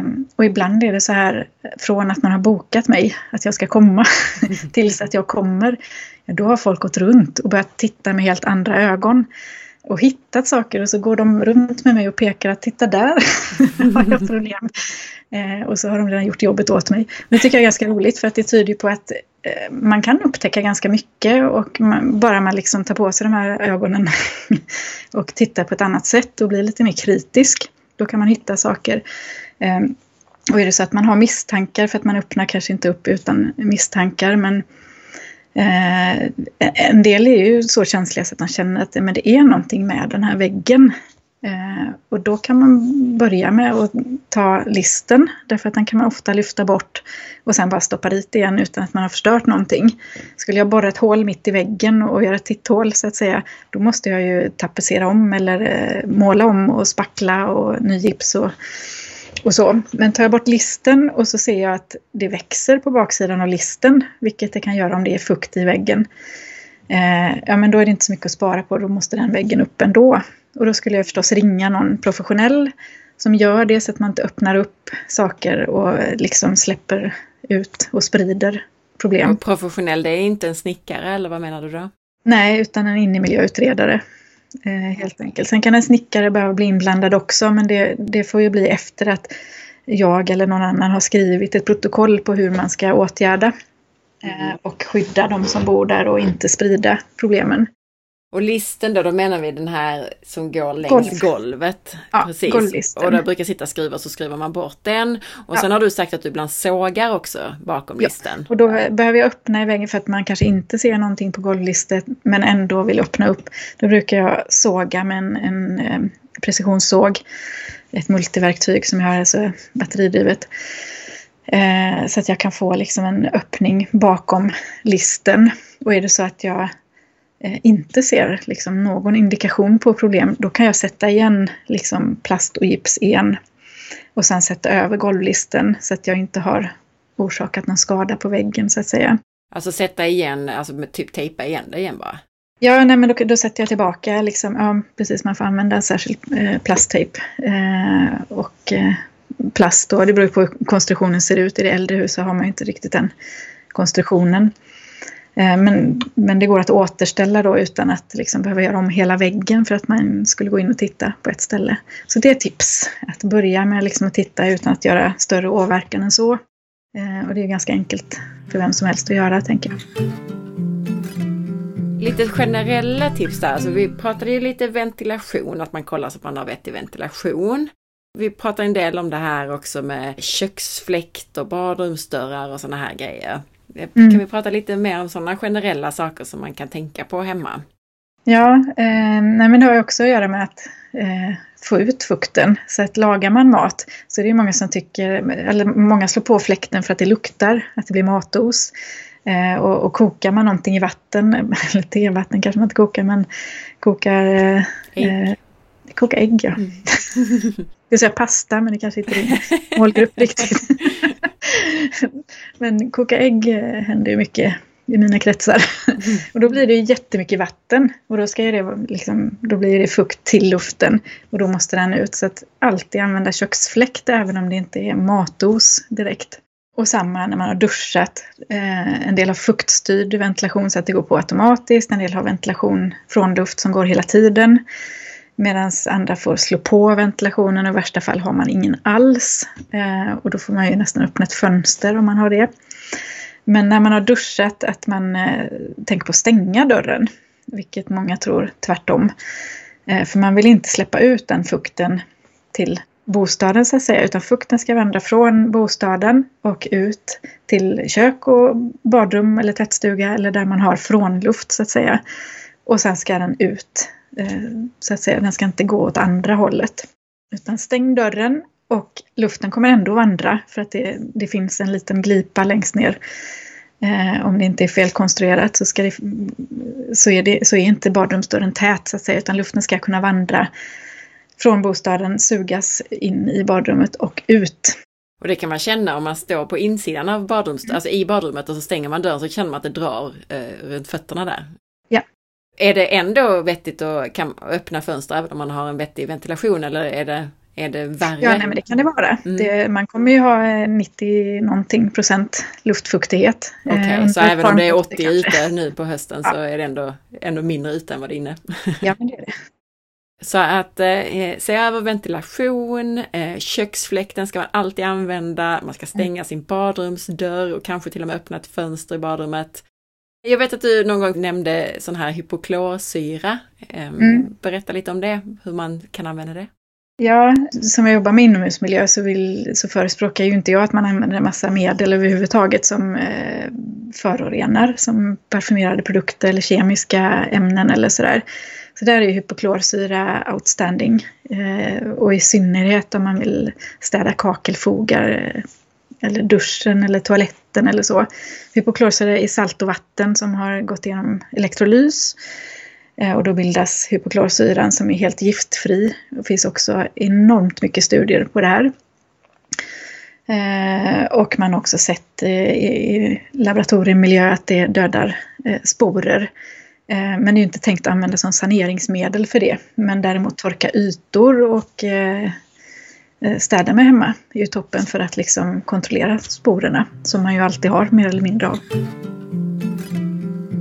S2: Um, och ibland är det så här från att man har bokat mig, att jag ska komma, <laughs> tills att jag kommer. Då har folk gått runt och börjat titta med helt andra ögon och hittat saker och så går de runt med mig och pekar att titta där <laughs> har jag problem. Eh, och så har de redan gjort jobbet åt mig. Det tycker jag är ganska roligt för att det tyder på att eh, man kan upptäcka ganska mycket och man, bara man liksom tar på sig de här ögonen <laughs> och tittar på ett annat sätt och blir lite mer kritisk. Då kan man hitta saker. Eh, och är det så att man har misstankar, för att man öppnar kanske inte upp utan misstankar, men Eh, en del är ju så känsliga så att de känner att men det är någonting med den här väggen. Eh, och då kan man börja med att ta listen, därför att den kan man ofta lyfta bort och sen bara stoppa dit igen utan att man har förstört någonting. Skulle jag borra ett hål mitt i väggen och göra ett titthål så att säga, då måste jag ju tapetsera om eller eh, måla om och spackla och ny gips och och så. Men tar jag bort listen och så ser jag att det växer på baksidan av listen, vilket det kan göra om det är fukt i väggen. Eh, ja, men då är det inte så mycket att spara på, då måste den väggen upp ändå. Och då skulle jag förstås ringa någon professionell som gör det så att man inte öppnar upp saker och liksom släpper ut och sprider problem. Och
S1: professionell, det är inte en snickare eller vad menar du då?
S2: Nej, utan en innemiljöutredare. Eh, helt enkelt. Sen kan en snickare behöva bli inblandad också men det, det får ju bli efter att jag eller någon annan har skrivit ett protokoll på hur man ska åtgärda eh, och skydda de som bor där och inte sprida problemen.
S1: Och listen då, då menar vi den här som går längs
S2: Golv.
S1: golvet.
S2: Ja,
S1: Precis.
S2: golvlisten.
S1: Och där brukar sitta skruvar så skruvar man bort den. Och
S2: Ja.
S1: sen har du sagt att du ibland sågar också bakom
S2: Ja.
S1: listen.
S2: Och då behöver jag öppna i väggen för att man kanske inte ser någonting på golvlistet men ändå vill öppna upp. Då brukar jag såga med en, en eh, precisionssåg. Ett multiverktyg som jag har, alltså batteridrivet. Eh, så att jag kan få liksom en öppning bakom listen. Och är det så att jag inte ser liksom någon indikation på problem, då kan jag sätta igen liksom plast och gips igen. Och sen sätta över golvlisten så att jag inte har orsakat någon skada på väggen så att säga.
S1: Alltså sätta igen, alltså typ tejpa igen det igen bara.
S2: Ja, nej, men då, då sätter jag tillbaka liksom, ja precis, man får använda särskild eh, plasttejp. Eh, och eh, plast då, det beror på hur konstruktionen ser ut. I det äldre huset har man inte riktigt den konstruktionen. Eh, men, men det går att återställa då utan att liksom behöva göra om hela väggen för att man skulle gå in och titta på ett ställe. Så det är tips, att börja med liksom att titta utan att göra större åverkan än så. Eh, och det är ganska enkelt för vem som helst att göra, tänker jag.
S1: Lite generella tips där, alltså vi pratade ju lite ventilation, att man kollar så att man har vettig ventilation. Vi pratar en del om det här också med köksfläkt och badrumsdörrar och sådana här grejer.
S2: Mm.
S1: Kan vi prata lite mer om sådana generella saker som man kan tänka på hemma?
S2: Ja, eh, nej men det har ju också att göra med att eh, få ut fukten. Så att lagar man mat så är det många som tycker, eller många slår på fläkten för att det luktar, att det blir matos. Eh, och, och kokar man någonting i vatten, <laughs> eller tevatten kanske man inte kokar, men kokar eh,
S1: Ägg.
S2: Koka ägg. Ja.
S1: Mm. <laughs>
S2: Jag säga pasta, men det kanske inte är din <laughs> målgrupp riktigt. men koka ägg eh, händer ju mycket i mina kretsar. och då blir det ju jättemycket vatten. Och då, ska ju det, liksom, då blir det fukt till luften. Och då måste den ut. Så att alltid använda köksfläkt även om det inte är matos direkt. Och samma när man har duschat. Eh, en del har fuktstyrd ventilation så att det går på automatiskt. En del har ventilation från luft som går hela tiden. Medan andra får slå på ventilationen och i värsta fall har man ingen alls. Eh, och då får man ju nästan öppna ett fönster om man har det. Men när man har duschat att man eh, tänker på att stänga dörren. Vilket många tror tvärtom. Eh, för man vill inte släppa ut den fukten till bostaden så att säga. Utan fukten ska vandra från bostaden och ut till kök och badrum eller tvättstuga eller där man har frånluft så att säga. Och sen ska den ut Eh, så att säga. Den ska inte gå åt andra hållet. Utan stäng dörren och luften kommer ändå vandra för att det, det finns en liten glipa längst ner. Eh, om det inte är felkonstruerat så, ska det, så, är det, så är inte badrumsdörren tät så att säga utan luften ska kunna vandra från bostaden, sugas in i badrummet och ut.
S1: Och det kan man känna om man står på insidan av badrummet, alltså i badrummet och så stänger man dörren så känner man att det drar eh, runt fötterna där.
S2: Ja.
S1: Är det ändå vettigt att öppna fönster även om man har en vettig ventilation eller är det, är det värre?
S2: Ja, nej, men det kan det vara.
S1: Mm.
S2: Det, man kommer ju ha eh, 90 någonting procent luftfuktighet.
S1: Okej,
S2: eh, under
S1: så även om det är
S2: minuter
S1: 80
S2: kanske.
S1: ute nu på hösten så är det ändå, ändå mindre ute än vad det är inne.
S2: Ja, men det är det. <laughs>
S1: Så att eh, se över ventilation, eh, köksfläkten ska man alltid använda, man ska stänga sin badrumsdörr och kanske till och med öppna ett fönster i badrummet. Jag vet att du någon gång nämnde sån här hypoklorsyra. Eh,
S2: Mm.
S1: Berätta lite om det, hur man kan använda det.
S2: Ja, som jag jobbar med inomhusmiljö så, vill, så förespråkar ju inte jag att man använder en massa medel överhuvudtaget som eh, förorenar, som parfymerade produkter eller kemiska ämnen eller sådär. Så där är ju hypoklorsyra outstanding. Eh, och i synnerhet om man vill städa kakelfogar eh, eller duschen eller toaletten eller så. Hypoklorsyra är salt och vatten som har gått igenom elektrolys. Eh, och då bildas hypoklorsyran som är helt giftfri. Det finns också enormt mycket studier på det här. Eh, och man har också sett i laboratoriemiljö att det dödar eh, sporer. Men det är ju inte tänkt att använda som saneringsmedel för det. Men däremot torka ytor och städa med hemma är ju toppen för att liksom kontrollera sporerna. Som man ju alltid har mer eller mindre av.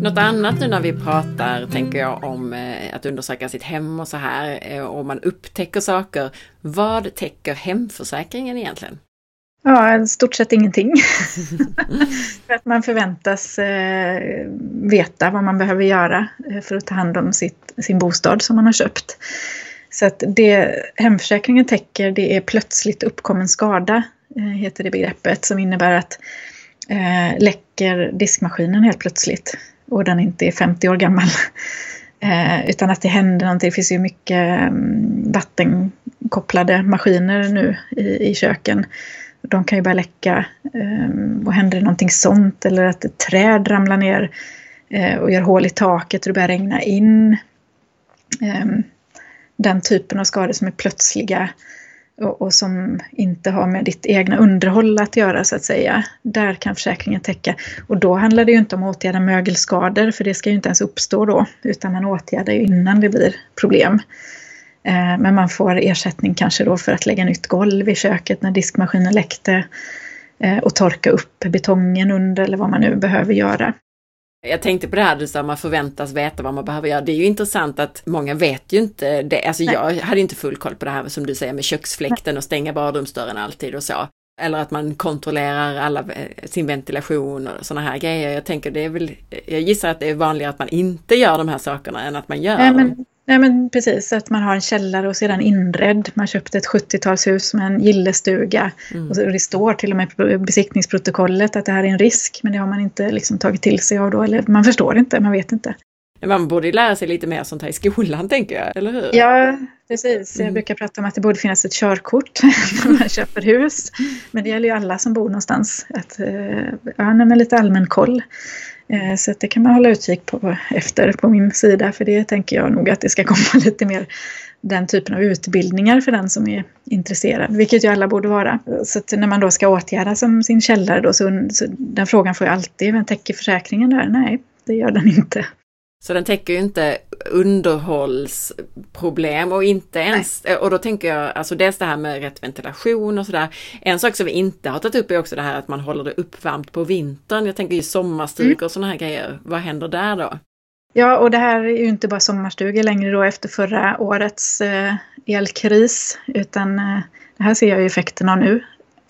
S1: Något annat nu när vi pratar, tänker jag, om eh, att undersöka sitt hem och så här, eh, och man upptäcker saker. Vad täcker hemförsäkringen egentligen?
S2: Ja, stort sett ingenting. <laughs> för att man förväntas eh, veta vad man behöver göra eh, för att ta hand om sitt, sin bostad som man har köpt. Så att det hemförsäkringen täcker det är plötsligt uppkommen skada, eh, heter det begreppet, som innebär att eh, läcker diskmaskinen helt plötsligt och den inte är 50 år gammal. <laughs> Eh, utan att det händer någonting. Det finns ju mycket um, vattenkopplade maskiner nu i, i köken. De kan ju börja läcka um, och händer det någonting sånt eller att ett träd ramlar ner eh, och gör hål i taket och det börjar regna in. Eh, den typen av skador som är plötsliga och, och, som inte har med ditt egna underhåll att göra så att säga. Där kan försäkringen täcka. Och då handlar det ju inte om att åtgärda mögelskador för det ska ju inte ens uppstå då utan man åtgärdar ju innan det blir problem. Eh, men man får ersättning kanske då för att lägga nytt golv i köket när diskmaskinen läckte eh, och torka upp betongen under eller vad man nu behöver göra.
S1: Jag tänkte på det här du sa, man förväntas veta vad man behöver göra. Det är ju intressant att många vet ju inte det. Alltså Nej. jag hade inte full koll på det här som du säger med köksfläkten och stänga badrumsdörren alltid och så. Eller att man kontrollerar alla, eh, sin ventilation och sådana här grejer. Jag tänker det är väl, jag gissar att det är vanligare att man inte gör de här sakerna än att man gör
S2: Nej,
S1: men, dem.
S2: Nej men precis, att man har en källare och sedan inredd. Man köpte ett 70-talshus med en gillestuga. Mm. Och det står till och med på besiktningsprotokollet att det här är en risk. Men det har man inte liksom tagit till sig av då. Eller man förstår inte, man vet inte.
S1: Man borde lära sig lite mer sånt här i skolan tänker jag, eller hur?
S2: Ja, precis. Jag mm. brukar prata om att det borde finnas ett körkort <laughs> när man köper hus. Men det gäller ju alla som bor någonstans. Att, eh, ja, men lite allmän koll. Eh, så det kan man hålla utkik på efter på min sida för det tänker jag nog att det ska komma <laughs> lite mer den typen av utbildningar för den som är intresserad, vilket ju alla borde vara. Så när man då ska åtgärda som sin källare då, så, så den frågan får jag alltid, men täcker försäkringen där? Nej, det gör den inte.
S1: Så den täcker ju inte underhållsproblem och inte ens, Nej. och då tänker jag alltså dels det här med rätt ventilation och sådär. En sak som vi inte har tagit upp är också det här att man håller det uppvärmt på vintern. Jag tänker ju sommarstugor mm. och sådana här grejer. Vad händer där då?
S2: Ja, och det här är ju inte bara sommarstugor längre då efter förra årets eh, elkris, utan eh, det här ser jag ju effekterna av nu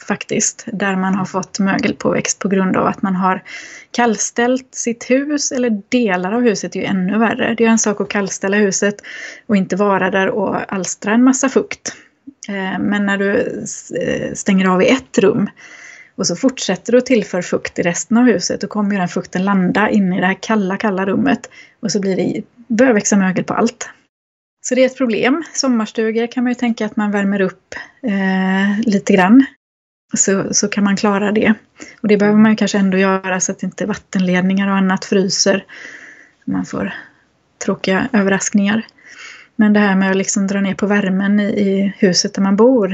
S2: faktiskt, där man har fått mögelpåväxt på grund av att man har kallställt sitt hus eller delar av huset är ju ännu värre. Det är en sak att kallställa huset och inte vara där och alstra en massa fukt. Eh, men när du eh, stänger av i ett rum och så fortsätter du att tillföra fukt i resten av huset, då kommer ju den fukten landa inne i det här kalla, kalla rummet och så blir det, börjar växa mögel på allt. Så det är ett problem. Sommarstugor kan man ju tänka att man värmer upp eh, lite grann så, så kan man klara det. Och det behöver man ju kanske ändå göra så att inte vattenledningar och annat fryser. Man får tråkiga överraskningar. Men det här med att liksom dra ner på värmen i, i huset där man bor,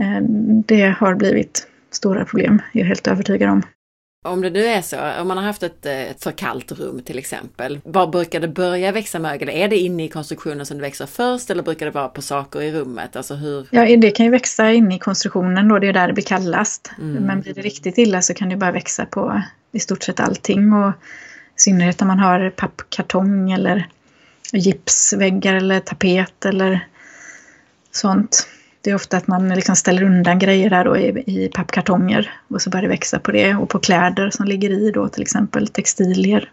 S2: eh, det har blivit stora problem, jag är helt övertygad om.
S1: Om det nu är så, om man har haft ett, eh, ett för kallt rum till exempel, var brukar det börja växa mögel? Är det inne i konstruktionen som det växer först eller brukar det vara på saker i rummet? Alltså hur...
S2: Ja, det kan ju växa inne i konstruktionen då, det är där det blir kallast. Mm. Men blir det riktigt illa så kan det bara växa på i stort sett allting och i synnerhet om man har pappkartong eller gipsväggar eller tapet eller sånt. Det är ofta att man liksom ställer undan grejer där då i, i pappkartonger och så börjar det växa på det och på kläder som ligger i då till exempel textilier.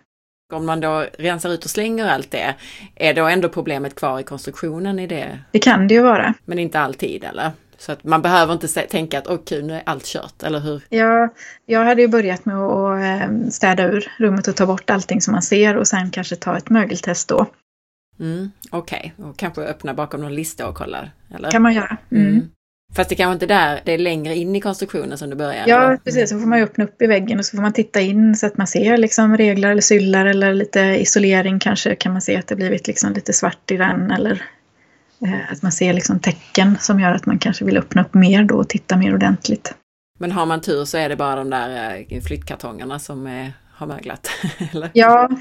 S1: Om man då rensar ut och slänger allt det, är då ändå problemet kvar i konstruktionen i det?
S2: Det kan det ju vara.
S1: Men inte alltid eller? Så att man behöver inte tänka att okej, okay, nu är allt kört, eller hur?
S2: Ja, jag hade ju börjat med att eh, städa ur rummet och ta bort allting som man ser och sen kanske ta ett mögeltest då.
S1: Mm, Okej, okay. och kanske öppna bakom någon lista och kolla? Eller?
S2: kan man göra. Mm. Mm.
S1: Fast det kanske inte där, det är längre in i konstruktionen som du börjar?
S2: Ja, eller? precis. Så får man ju öppna upp i väggen och så får man titta in så att man ser liksom reglar eller syllar eller lite isolering kanske kan man se att det blivit liksom lite svart i den eller eh, att man ser liksom tecken som gör att man kanske vill öppna upp mer då och titta mer ordentligt.
S1: Men har man tur så är det bara de där eh, flyttkartongerna som är, har möglat? <laughs> eller?
S2: Ja, Eh,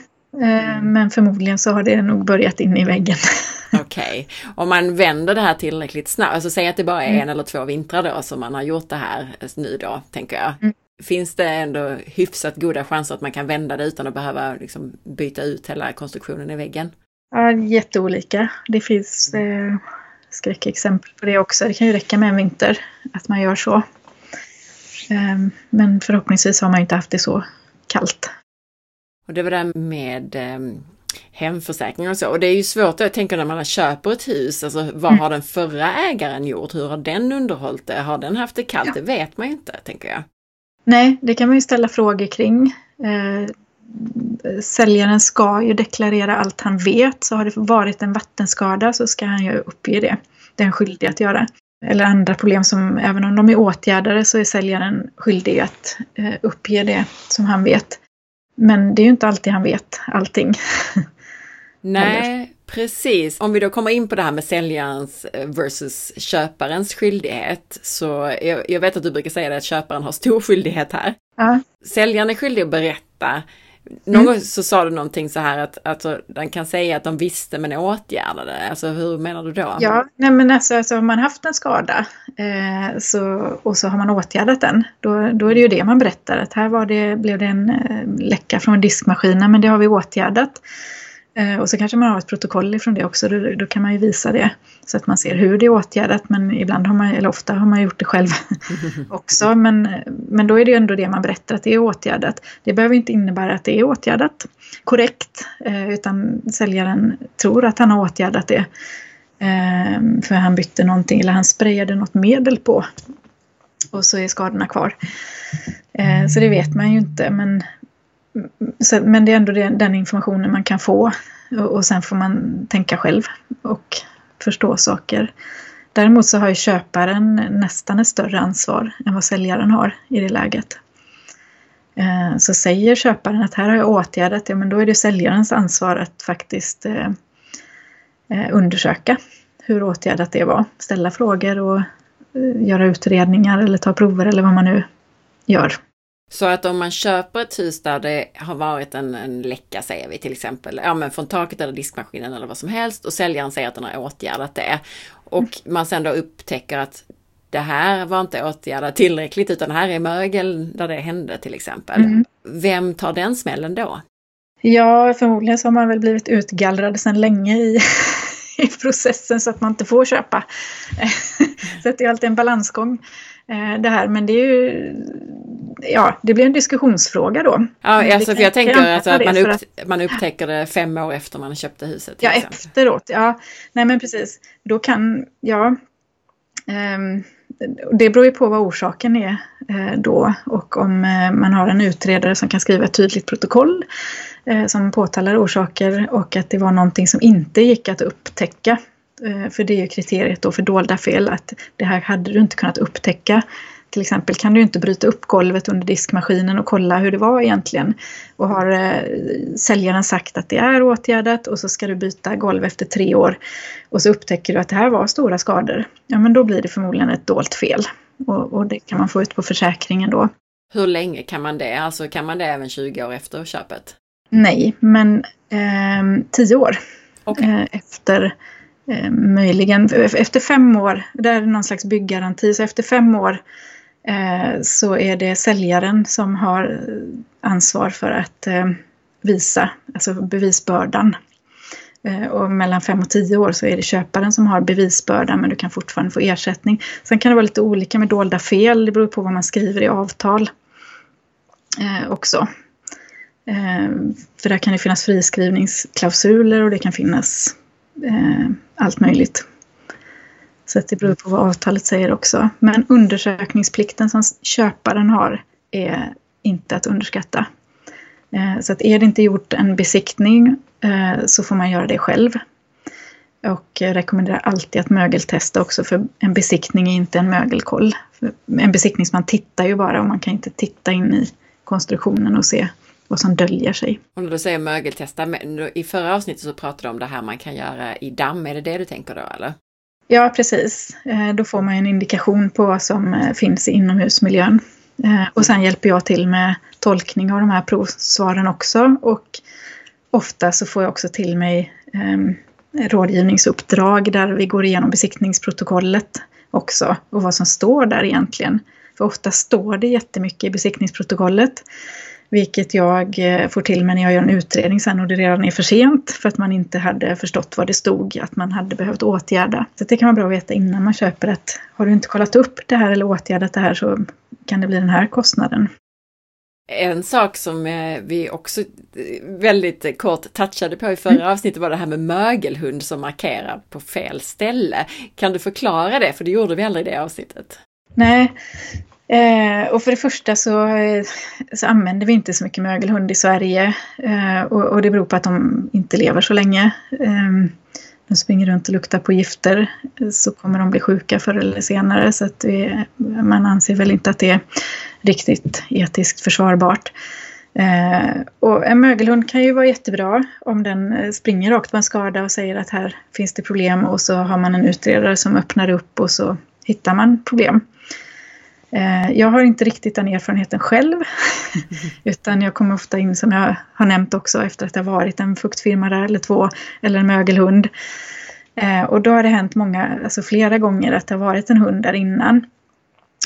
S2: men förmodligen så har det nog börjat in i väggen. <laughs>
S1: Okej, okay. om man vänder det här tillräckligt snabbt, alltså säg att det bara är mm. en eller två vintrar då som man har gjort det här nu då, tänker jag. Mm. Finns det ändå hyfsat goda chanser att man kan vända det utan att behöva liksom byta ut hela konstruktionen i väggen?
S2: Ja, jätteolika. Det finns eh, skräckexempel på det också. Det kan ju räcka med en vinter att man gör så. Ehm, men förhoppningsvis har man inte haft det så kallt.
S1: Och det var det med um, hemförsäkring och så. Och det är ju svårt, jag tänker när man köper ett hus, alltså vad mm. har den förra ägaren gjort? Hur har den underhållit det? Har den haft det kallt? Ja. Det vet man ju inte, tänker jag.
S2: Nej, det kan man ju ställa frågor kring. Eh, säljaren ska ju deklarera allt han vet. Så har det varit en vattenskada så ska han ju uppge det. Det är han skyldig att göra. Eller andra problem som, även om de är åtgärdade, så är säljaren skyldig att eh, uppge det som han vet. Men det är ju inte alltid han vet allting.
S1: Nej, precis. Om vi då kommer in på det här med säljarens eh, versus köparens skyldighet. Så jag, jag vet att du brukar säga det att köparen har stor skyldighet här.
S2: Ja.
S1: Säljaren är skyldig att berätta någon gång så sa du någonting så här att alltså, den kan säga att de visste men åtgärdade. Alltså hur menar du då?
S2: Ja, nej men alltså, alltså har man haft en skada eh, så, och så har man åtgärdat den. Då, då är det ju det man berättar. Att här var det, blev det en eh, läcka från diskmaskinen men det har vi åtgärdat. Eh, och så kanske man har ett protokoll ifrån det också, då, då, kan man ju visa det. Så att man ser hur det är åtgärdat, men ibland har man, eller ofta har man gjort det själv <laughs> också. Men, men då är det ju ändå det man berättar, att det är åtgärdat. Det behöver inte innebära att det är åtgärdat korrekt, eh, utan säljaren tror att han har åtgärdat det. Eh, för han bytte någonting, eller han sprayade något medel på. Och så är skadorna kvar. Så det vet man ju inte, men så, men det är ändå den informationen man kan få och, och sen får man tänka själv och förstå saker. Däremot så har ju köparen nästan ett större ansvar än vad säljaren har i det läget. Eh, så säger köparen att här har jag åtgärdat, ja men då är det säljarens ansvar att faktiskt eh, eh undersöka hur åtgärdat det var. Ställa frågor och eh, göra utredningar eller ta prover eller vad man nu gör.
S1: Så att om man köper ett hus där det har varit en, en läcka, säger vi till exempel, ja men från taket eller diskmaskinen eller vad som helst och säljaren säger att den har åtgärdat det. Och man sen då upptäcker att det här var inte åtgärdat tillräckligt utan här är mögel där det hände till exempel. Mm. Vem tar den smällen då?
S2: Ja, förmodligen så har man väl blivit utgallrad sedan länge i, <laughs> i processen så att man inte får köpa. <laughs> så det är alltid en balansgång. Eh, det här. Men det är ju, ja, det blir en diskussionsfråga då.
S1: Ja, alltså, för jag tänker alltså att man, upp, att man upptäcker det fem år efter man köpte huset.
S2: Ja, exempel. efteråt. Ja, nej men precis. Då kan, ja. Um, det beror ju på vad orsaken är eh, då och om eh, man har en utredare som kan skriva ett tydligt protokoll eh, som påtalar orsaker och att det var någonting som inte gick att upptäcka för det är ju kriteriet då för dolda fel, att det här hade du inte kunnat upptäcka. Till exempel kan du inte bryta upp golvet under diskmaskinen och kolla hur det var egentligen. Och har eh, säljaren sagt att det är åtgärdat och så ska du byta golv efter tre år och så upptäcker du att det här var stora skador. Ja men då blir det förmodligen ett dolt fel. Och, och det kan man få ut på försäkringen då.
S1: Hur länge kan man det? Alltså kan man det även 20 år efter köpet?
S2: Nej, men eh, 10 år okay. eh, efter eh, möjligen efter fem år, det är någon slags bygggaranti, så efter fem år eh, så är det säljaren som har eh, ansvar för att eh, visa, alltså bevisbördan. Eh, och mellan fem och tio år så är det köparen som har bevisbördan men du kan fortfarande få ersättning. Sen kan det vara lite olika med dolda fel, det beror på vad man skriver i avtal eh, också. Eh, för där kan det finnas friskrivningsklausuler och det kan finnas Eh, allt möjligt. Så det beror på vad avtalet säger också. Men undersökningsplikten som köparen har är inte att underskatta. Eh, så att är det inte gjort en besiktning eh, så får man göra det själv. Och jag rekommenderar alltid att mögeltesta också för en besiktning är inte en mögelkoll. En besiktningsman tittar ju bara och man kan inte titta in i konstruktionen och se vad som döljer sig.
S1: När du säger mögeltesta, i förra avsnittet så pratade du om det här man kan göra i damm, är det det du tänker då eller?
S2: Ja, precis. Eh, då får man en indikation på vad som eh, finns i inomhusmiljön. Eh, och sen hjälper jag till med tolkning av de här provsvaren också. Och ofta så får jag också till mig eh, rådgivningsuppdrag där vi går igenom besiktningsprotokollet också och vad som står där egentligen. För ofta står det jättemycket i besiktningsprotokollet. Vilket jag eh, får till mig när jag gör en utredning sen och det redan är för sent för att man inte hade förstått vad det stod att man hade behövt åtgärda. Så det kan vara bra att veta innan man köper att har du inte kollat upp det här eller åtgärdat det här så kan det bli den här kostnaden.
S1: En sak som eh, vi också eh, väldigt kort touchade på i förra mm. avsnittet var det här med mögelhund som markerar på fel ställe. Kan du förklara det? För det gjorde vi aldrig i det avsnittet.
S2: Nej, Eh, och för det första så, eh, så, använder vi inte så mycket mögelhund i Sverige. Eh, och, och, det beror på att de inte lever så länge. Eh, de springer runt och luktar på gifter så kommer de bli sjuka förr eller senare. Så att det, man anser väl inte att det är riktigt etiskt försvarbart. Eh, och en mögelhund kan ju vara jättebra om den springer rakt på en skada och säger att här finns det problem och så har man en utredare som öppnar upp och så hittar man problem. Eh, jag har inte riktigt den erfarenheten själv. <laughs> Utan jag kommer ofta in, som jag har nämnt också, efter att det har varit en fuktfirma där eller två, eller en mögelhund. Eh, och då har det hänt många, alltså flera gånger att det har varit en hund där innan.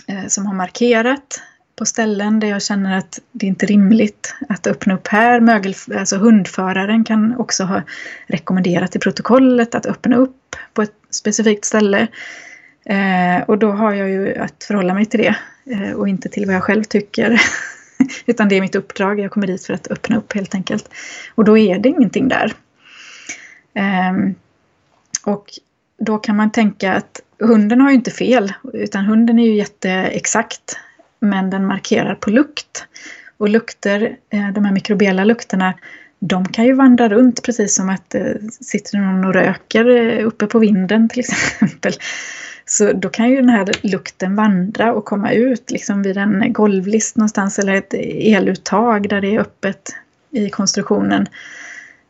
S2: Eh, som har markerat på ställen där jag känner att det inte är rimligt att öppna upp här. Mögel, alltså hundföraren kan också ha rekommenderat i protokollet att öppna upp på ett specifikt ställe. Eh, och då har jag ju att förhålla mig till det eh, och inte till vad jag själv tycker. <laughs> Utan det är mitt uppdrag, jag kommer dit för att öppna upp helt enkelt. Och då är det ingenting där. Eh, och då kan man tänka att hunden har ju inte fel, utan hunden är ju jätteexakt. Men den markerar på lukt. Och lukter, eh, de här mikrobiella lukterna, de kan ju vandra runt precis som att eh, sitter någon och röker eh, uppe på vinden till <laughs> exempel. Så då kan ju den här lukten vandra och komma ut liksom vid en golvlist någonstans eller ett eluttag där det är öppet i konstruktionen.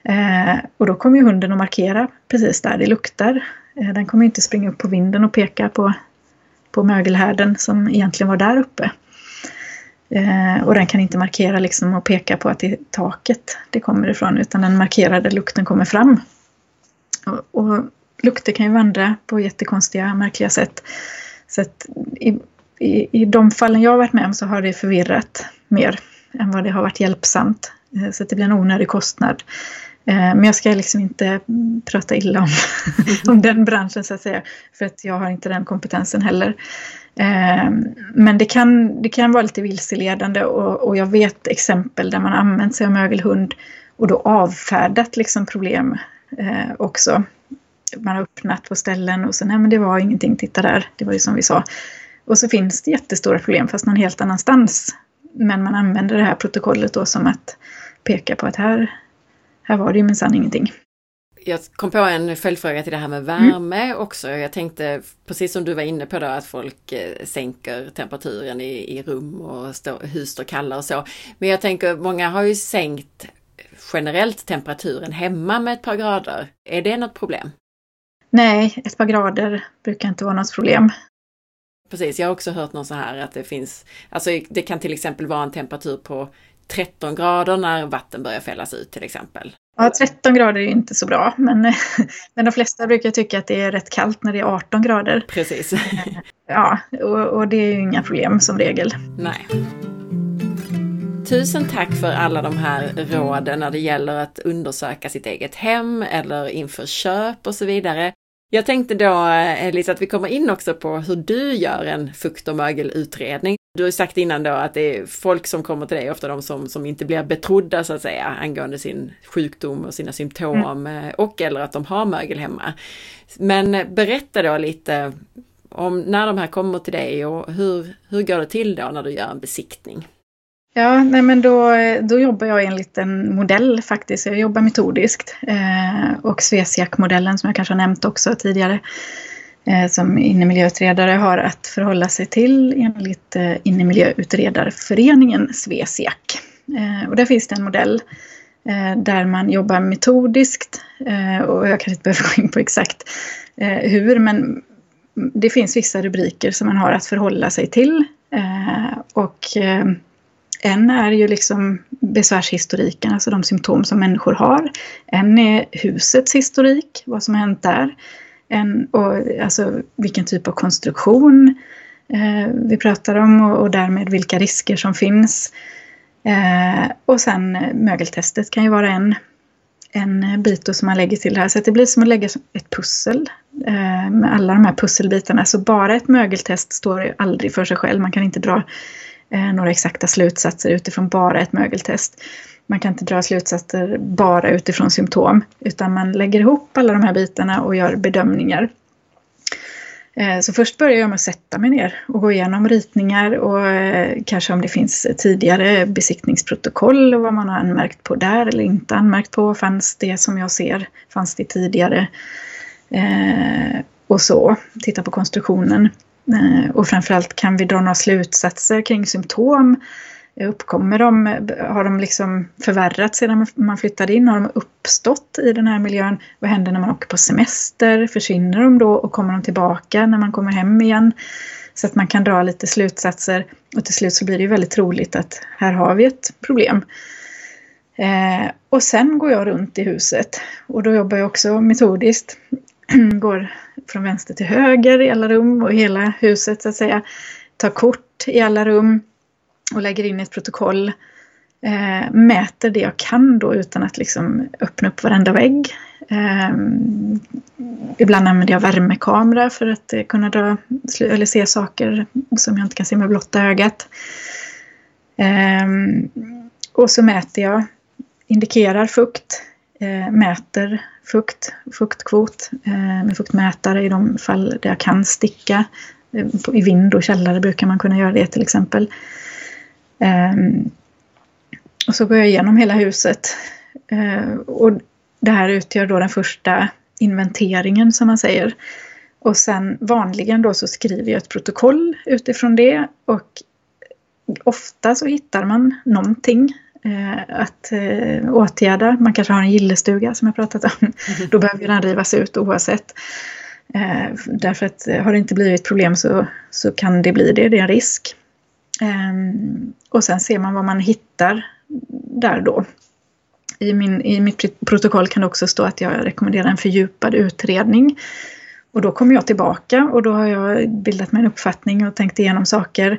S2: Eh, och då kommer ju hunden att markera precis där det luktar. Eh, den kommer inte springa upp på vinden och peka på, på mögelhärden som egentligen var där uppe. Eh, och den kan inte markera liksom och peka på att det är taket det kommer ifrån utan den markerar där lukten kommer fram. Och, och lukter kan ju vandra på jättekonstiga, märkliga sätt. Så att i, i, i de fallen jag har varit med om så har det förvirrat mer än vad det har varit hjälpsamt. Eh, så att det blir en onödig kostnad. Eh, men jag ska liksom inte prata illa om, <laughs> om den branschen så att säga. För att jag har inte den kompetensen heller. Eh, men det kan, det kan vara lite vilseledande och, och jag vet exempel där man använt sig av mögelhund och då avfärdat liksom problem också man har öppnat på ställen och så nej men det var ingenting, titta där, det var ju som vi sa. Och så finns det jättestora problem fast någon helt annanstans. Men man använder det här protokollet då som att peka på att här, här var det ju minsann ingenting.
S1: Jag kom på en följdfråga till det här med värme mm. också. Jag tänkte, precis som du var inne på då, att folk eh, sänker temperaturen i, i rum och stå, hus står kalla och så. Men jag tänker, många har ju sänkt generellt temperaturen hemma med ett par grader. Är det något problem?
S2: Nej, ett par grader brukar inte vara något problem.
S1: Precis, jag har också hört någon så här att det finns, alltså det kan till exempel vara en temperatur på 13 grader när vatten börjar fällas ut till exempel.
S2: Ja, 13 grader är ju inte så bra, men, <laughs> men de flesta brukar tycka att det är rätt kallt när det är 18 grader.
S1: Precis. <laughs>
S2: Ja, och, och det är ju inga problem som regel.
S1: Nej. Tusen tack för alla de här råden när det gäller att undersöka sitt eget hem eller inför köp och så vidare. Jag tänkte då Elisa att vi kommer in också på hur du gör en fukt och mögelutredning. Du har sagt innan då att det är folk som kommer till dig, ofta de som, som inte blir betrodda så att säga angående sin sjukdom och sina symptom mm. och eller att de har mögel hemma. Men berätta då lite om när de här kommer till dig och hur, hur går det till då när du gör en besiktning?
S2: Ja, nej men då, då jobbar jag enligt en modell faktiskt. Jag jobbar metodiskt. Eh, och Svesiak-modellen som jag kanske har nämnt också tidigare. Eh, som innemiljöutredare har att förhålla sig till enligt eh, Innemiljöutredarföreningen Svesiak. Eh, och där finns det en modell eh, där man jobbar metodiskt. Eh, och jag kanske inte behöver <laughs> gå in på exakt eh, hur, men det finns vissa rubriker som man har att förhålla sig till. Eh, och eh, en är ju liksom besvärshistoriken, alltså de symptom som människor har. En är husets historik, vad som har hänt där. En, och, alltså vilken typ av konstruktion eh, vi pratar om och, och därmed vilka risker som finns. Eh, och sen eh, mögeltestet kan ju vara en, en bit som man lägger till det här. Så att det blir som att lägga ett pussel eh, med alla de här pusselbitarna. Så bara ett mögeltest står ju aldrig för sig själv. Man kan inte dra Eh, några exakta slutsatser utifrån bara ett mögeltest. Man kan inte dra slutsatser bara utifrån symptom. Utan man lägger ihop alla de här bitarna och gör bedömningar. Eh, så först börjar jag med att sätta mig ner och gå igenom ritningar och eh, kanske om det finns tidigare besiktningsprotokoll och vad man har anmärkt på där eller inte anmärkt på. Fanns det som jag ser, fanns det tidigare? Och så, titta på konstruktionen. Eh, och framförallt kan vi dra några slutsatser kring symptom eh, Uppkommer de, har de liksom förvärrats sedan man flyttade in? Har de uppstått i den här miljön? Vad händer när man åker på semester? Försvinner de då och kommer de tillbaka när man kommer hem igen? Så att man kan dra lite slutsatser och till slut så blir det ju väldigt troligt att här har vi ett problem. Eh, och sen går jag runt i huset och då jobbar jag också metodiskt. <clears throat> går från vänster till höger i alla rum och hela huset så att säga. Tar kort i alla rum och lägger in ett protokoll. Eh, mäter det jag kan då utan att liksom öppna upp varenda vägg. Eh, ibland använder jag värmekamera för att eh, kunna dra, eller se saker som jag inte kan se med blotta ögat. Eh, och så mäter jag, indikerar fukt, Eh, mäter fukt, fuktkvot eh, med fuktmätare i de fall där jag kan sticka. Eh, I vind och källare brukar man kunna göra det till exempel. Ehm, och så går jag igenom hela huset. Eh, och det här utgör då den första inventeringen som man säger. Och sen vanligen då så skriver jag ett protokoll utifrån det och ofta så hittar man någonting att eh, åtgärda. Man kanske har en gillestuga som jag pratat om. Mm. Då behöver den rivas ut oavsett. Eh, därför att har det inte blivit problem så, så kan det bli det, det är en risk. Um, och sen ser man vad man hittar där då. I, min, I mitt protokoll kan det också stå att jag rekommenderar en fördjupad utredning. Och då kommer jag tillbaka och då har jag bildat mig en uppfattning och tänkt igenom saker.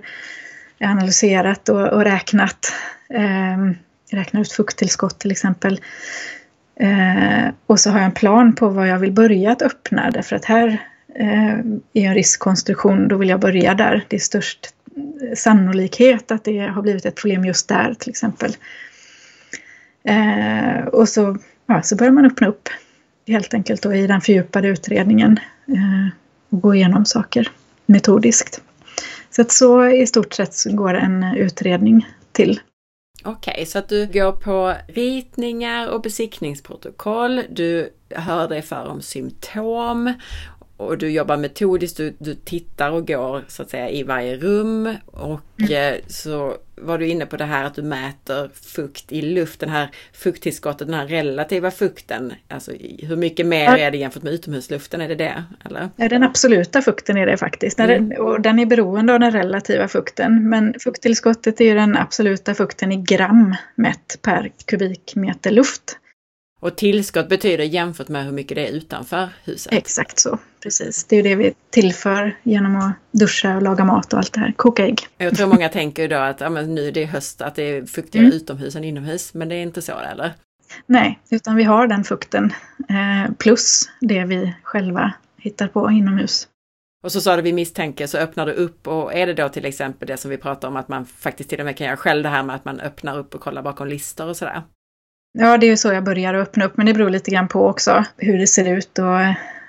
S2: Analyserat och, och räknat. Eh, räknat ut fukttillskott till exempel. Eh, och så har jag en plan på vad jag vill börja att öppna därför att här eh, är en riskkonstruktion, då vill jag börja där. Det är störst eh, sannolikhet att det har blivit ett problem just där till exempel. Eh, och så, ja, så börjar man öppna upp helt enkelt då i den fördjupade utredningen eh, och gå igenom saker metodiskt. Så att så i stort sett går en utredning till.
S1: Okej, okay, så att du går på ritningar och besiktningsprotokoll, du hör dig för om symptom och du jobbar metodiskt, du, du tittar och går så att säga i varje rum. Och mm. Eh, så var du inne på det här att du mäter fukt i luft, den här fukttillskottet, den här relativa fukten. Alltså hur mycket mer är det jämfört med utomhusluften, är det det? Eller?
S2: Ja, den absoluta fukten är det faktiskt. Mm. och den är beroende av den relativa fukten. Men fukttillskottet är den absoluta fukten i gram mätt per kubikmeter luft.
S1: Och tillskott betyder jämfört med hur mycket det är utanför huset?
S2: Exakt så, precis. Det är det vi tillför genom att duscha och laga mat och allt det här. Koka ägg.
S1: Jag tror många tänker då att ja, nu det är höst, att det är fuktigare mm. utomhus än inomhus. Men det är inte så eller?
S2: Nej, utan vi har den fukten eh, plus det vi själva hittar på inomhus.
S1: Och så sa du vi misstänker, så öppnar du upp och är det då till exempel det som vi pratar om att man faktiskt till och med kan göra själv det här med att man öppnar upp och kollar bakom listor och sådär?
S2: Ja, det är ju så jag börjar öppna upp, men det beror lite grann på också hur det ser ut och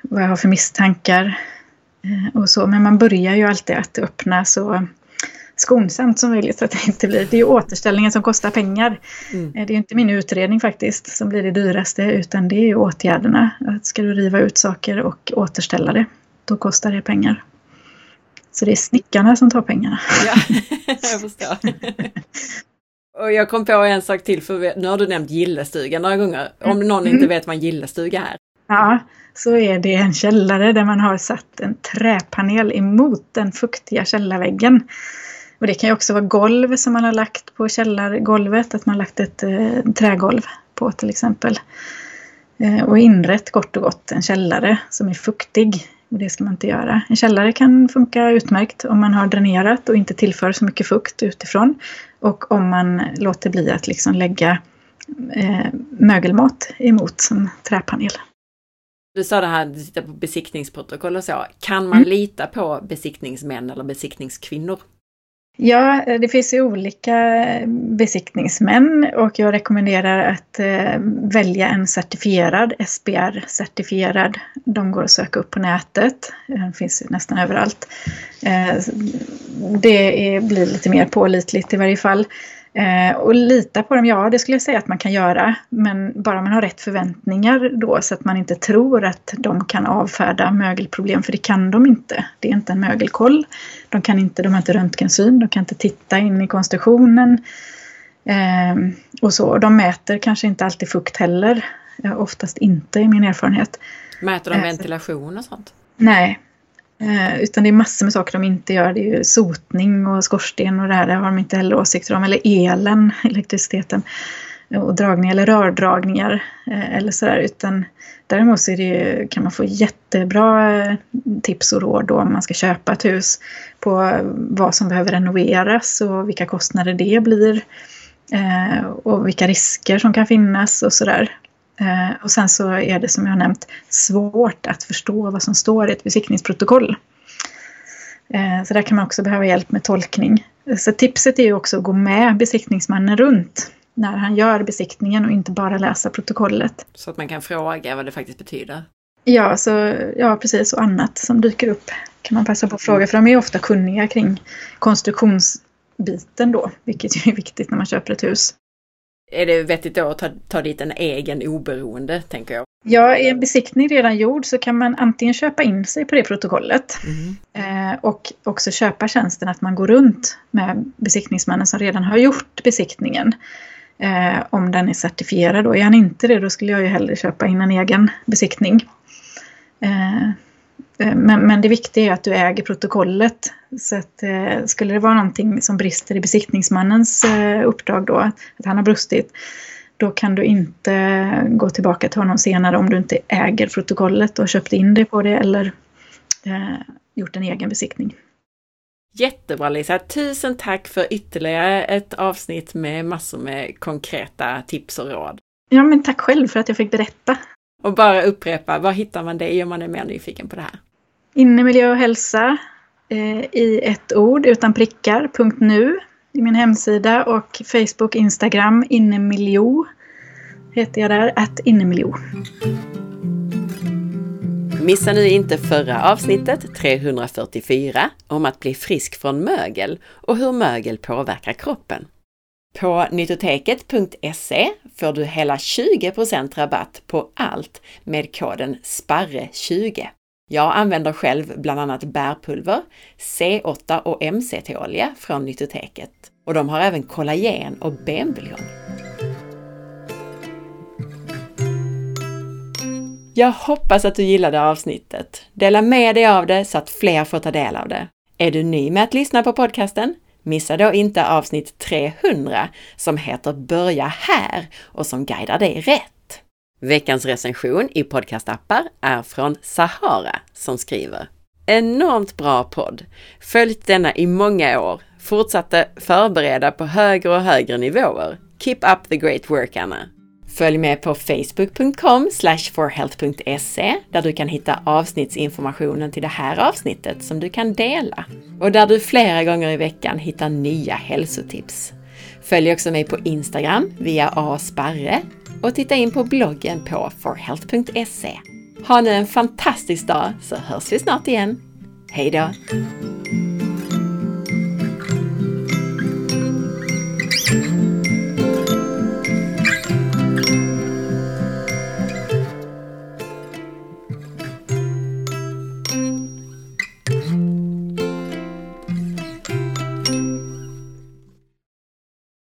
S2: vad jag har för misstankar eh, och så. Men man börjar ju alltid att öppna så skonsamt som möjligt så att det inte blir... Det är ju återställningen som kostar pengar. Mm. Eh, det är inte min utredning faktiskt som blir det dyraste utan det är ju åtgärderna. Att ska du riva ut saker och återställa det, då kostar det pengar. Så det är snickarna som tar pengarna.
S1: Ja, <laughs> jag förstår. <laughs> Och jag kom på en sak till, för nu har du nämnt gillestuga några gånger. Om någon mm. inte vet vad en gillestuga är.
S2: Ja, så är det en källare där man har satt en träpanel emot den fuktiga källarväggen. Och det kan ju också vara golv som man har lagt på källargolvet, att man har lagt ett eh, trägolv på till exempel. Eh, och inrett kort och gott en källare som är fuktig Och det ska man inte göra. En källare kan funka utmärkt om man har dränerat och inte tillför så mycket fukt utifrån. Och om man låter bli att liksom lägga eh, mögelmat emot som träpanel.
S1: Du sa det här, du tittar på besiktningsprotokoll och så. Kan man mm. lita på besiktningsmän eller besiktningskvinnor?
S2: Ja, eh, det finns ju olika eh, besiktningsmän och jag rekommenderar att eh, välja en certifierad, SBR-certifierad. De går att söka upp på nätet. Den finns nästan överallt. Det blir lite mer pålitligt i varje fall. Och lita på dem, ja det skulle jag säga att man kan göra. Men bara man har rätt förväntningar då så att man inte tror att de kan avfärda mögelproblem, för det kan de inte. Det är inte en mögelkoll. De, kan inte, de har inte röntgensyn, de kan inte titta in i konstruktionen. Eh, och så. De mäter kanske inte alltid fukt heller. Oftast inte i min erfarenhet.
S1: Mäter de eh, ventilation och sånt?
S2: Nej, Eh, utan det är massor med saker de inte gör. Det är sotning och skorsten och det här, det har de inte heller åsikter om. Eller elen, <laughs> elektriciteten. Och dragningar eller rördragningar eh, eller sådär. Utan däremot så det, kan man få jättebra eh, tips och råd då om man ska köpa ett hus. På eh, vad som behöver renoveras och vilka kostnader det blir. Och vilka risker som kan finnas och sådär. Och sen så är det som jag har nämnt svårt att förstå vad som står i ett besiktningsprotokoll. Så där kan man också behöva hjälp med tolkning. Så tipset är ju också att gå med besiktningsmannen runt när han gör besiktningen och inte bara läsa protokollet.
S1: Så att man kan fråga vad det faktiskt betyder?
S2: Ja, så, ja precis. Och annat som dyker upp kan man passa på att fråga. För de är ofta kunniga kring konstruktionsbiten då, vilket är viktigt när man köper ett hus
S1: är det vettigt då att ta, ta dit en egen oberoende, tänker jag?
S2: Ja, är en besiktning redan gjord så kan man antingen köpa in sig på det protokollet mm. eh, och också köpa tjänsten att man går runt med besiktningsmannen som redan har gjort besiktningen. Eh, om den är certifierad då. Är han inte det, då skulle jag ju hellre köpa in en egen besiktning. Eh, eh, men, men det viktiga är att du äger protokollet. Så att, eh, skulle det vara någonting som brister i besiktningsmannens eh, uppdrag då, att han har brustit, då kan du inte gå tillbaka till honom senare om du inte äger protokollet och köpt in det på det eller eh, gjort en egen besiktning.
S1: Jättebra Lisa! Tusen tack för ytterligare ett avsnitt med massor med konkreta tips och råd.
S2: Ja, men tack själv för att jag fick berätta.
S1: Och bara upprepa, var hittar man dig om man är mer nyfiken på det här?
S2: Innemiljö och hälsa eh, i ett ord utan prickar, punkt nu i min hemsida och Facebook, Instagram, innemiljo heter jag där, att innemiljo.
S1: Missa nu inte förra avsnittet, 344, om att bli frisk från mögel och hur mögel påverkar kroppen. På nytoteket.se får du hela 20% rabatt på allt med koden SPARRE20. Jag använder själv bland annat bärpulver, C8 och MCT-olja från Nytoteket. Och de har även kollagen och benbuljong. Jag hoppas att du gillade avsnittet. Dela med dig av det så att fler får ta del av det. Är du ny med att lyssna på podcasten? Missa då inte avsnitt 300 som heter Börja här och som guidar dig rätt. Veckans recension i podcastappar är från Sahara som skriver Enormt bra podd! Följt denna i många år. Fortsatte förbereda på högre och högre nivåer. Keep up the great work Anna! Följ med på facebook.com forhealth.se där du kan hitta avsnittsinformationen till det här avsnittet som du kan dela och där du flera gånger i veckan hittar nya hälsotips. Följ också mig på Instagram via asparre och titta in på bloggen på forhealth.se. Ha nu en fantastisk dag så hörs vi snart igen. Hej då!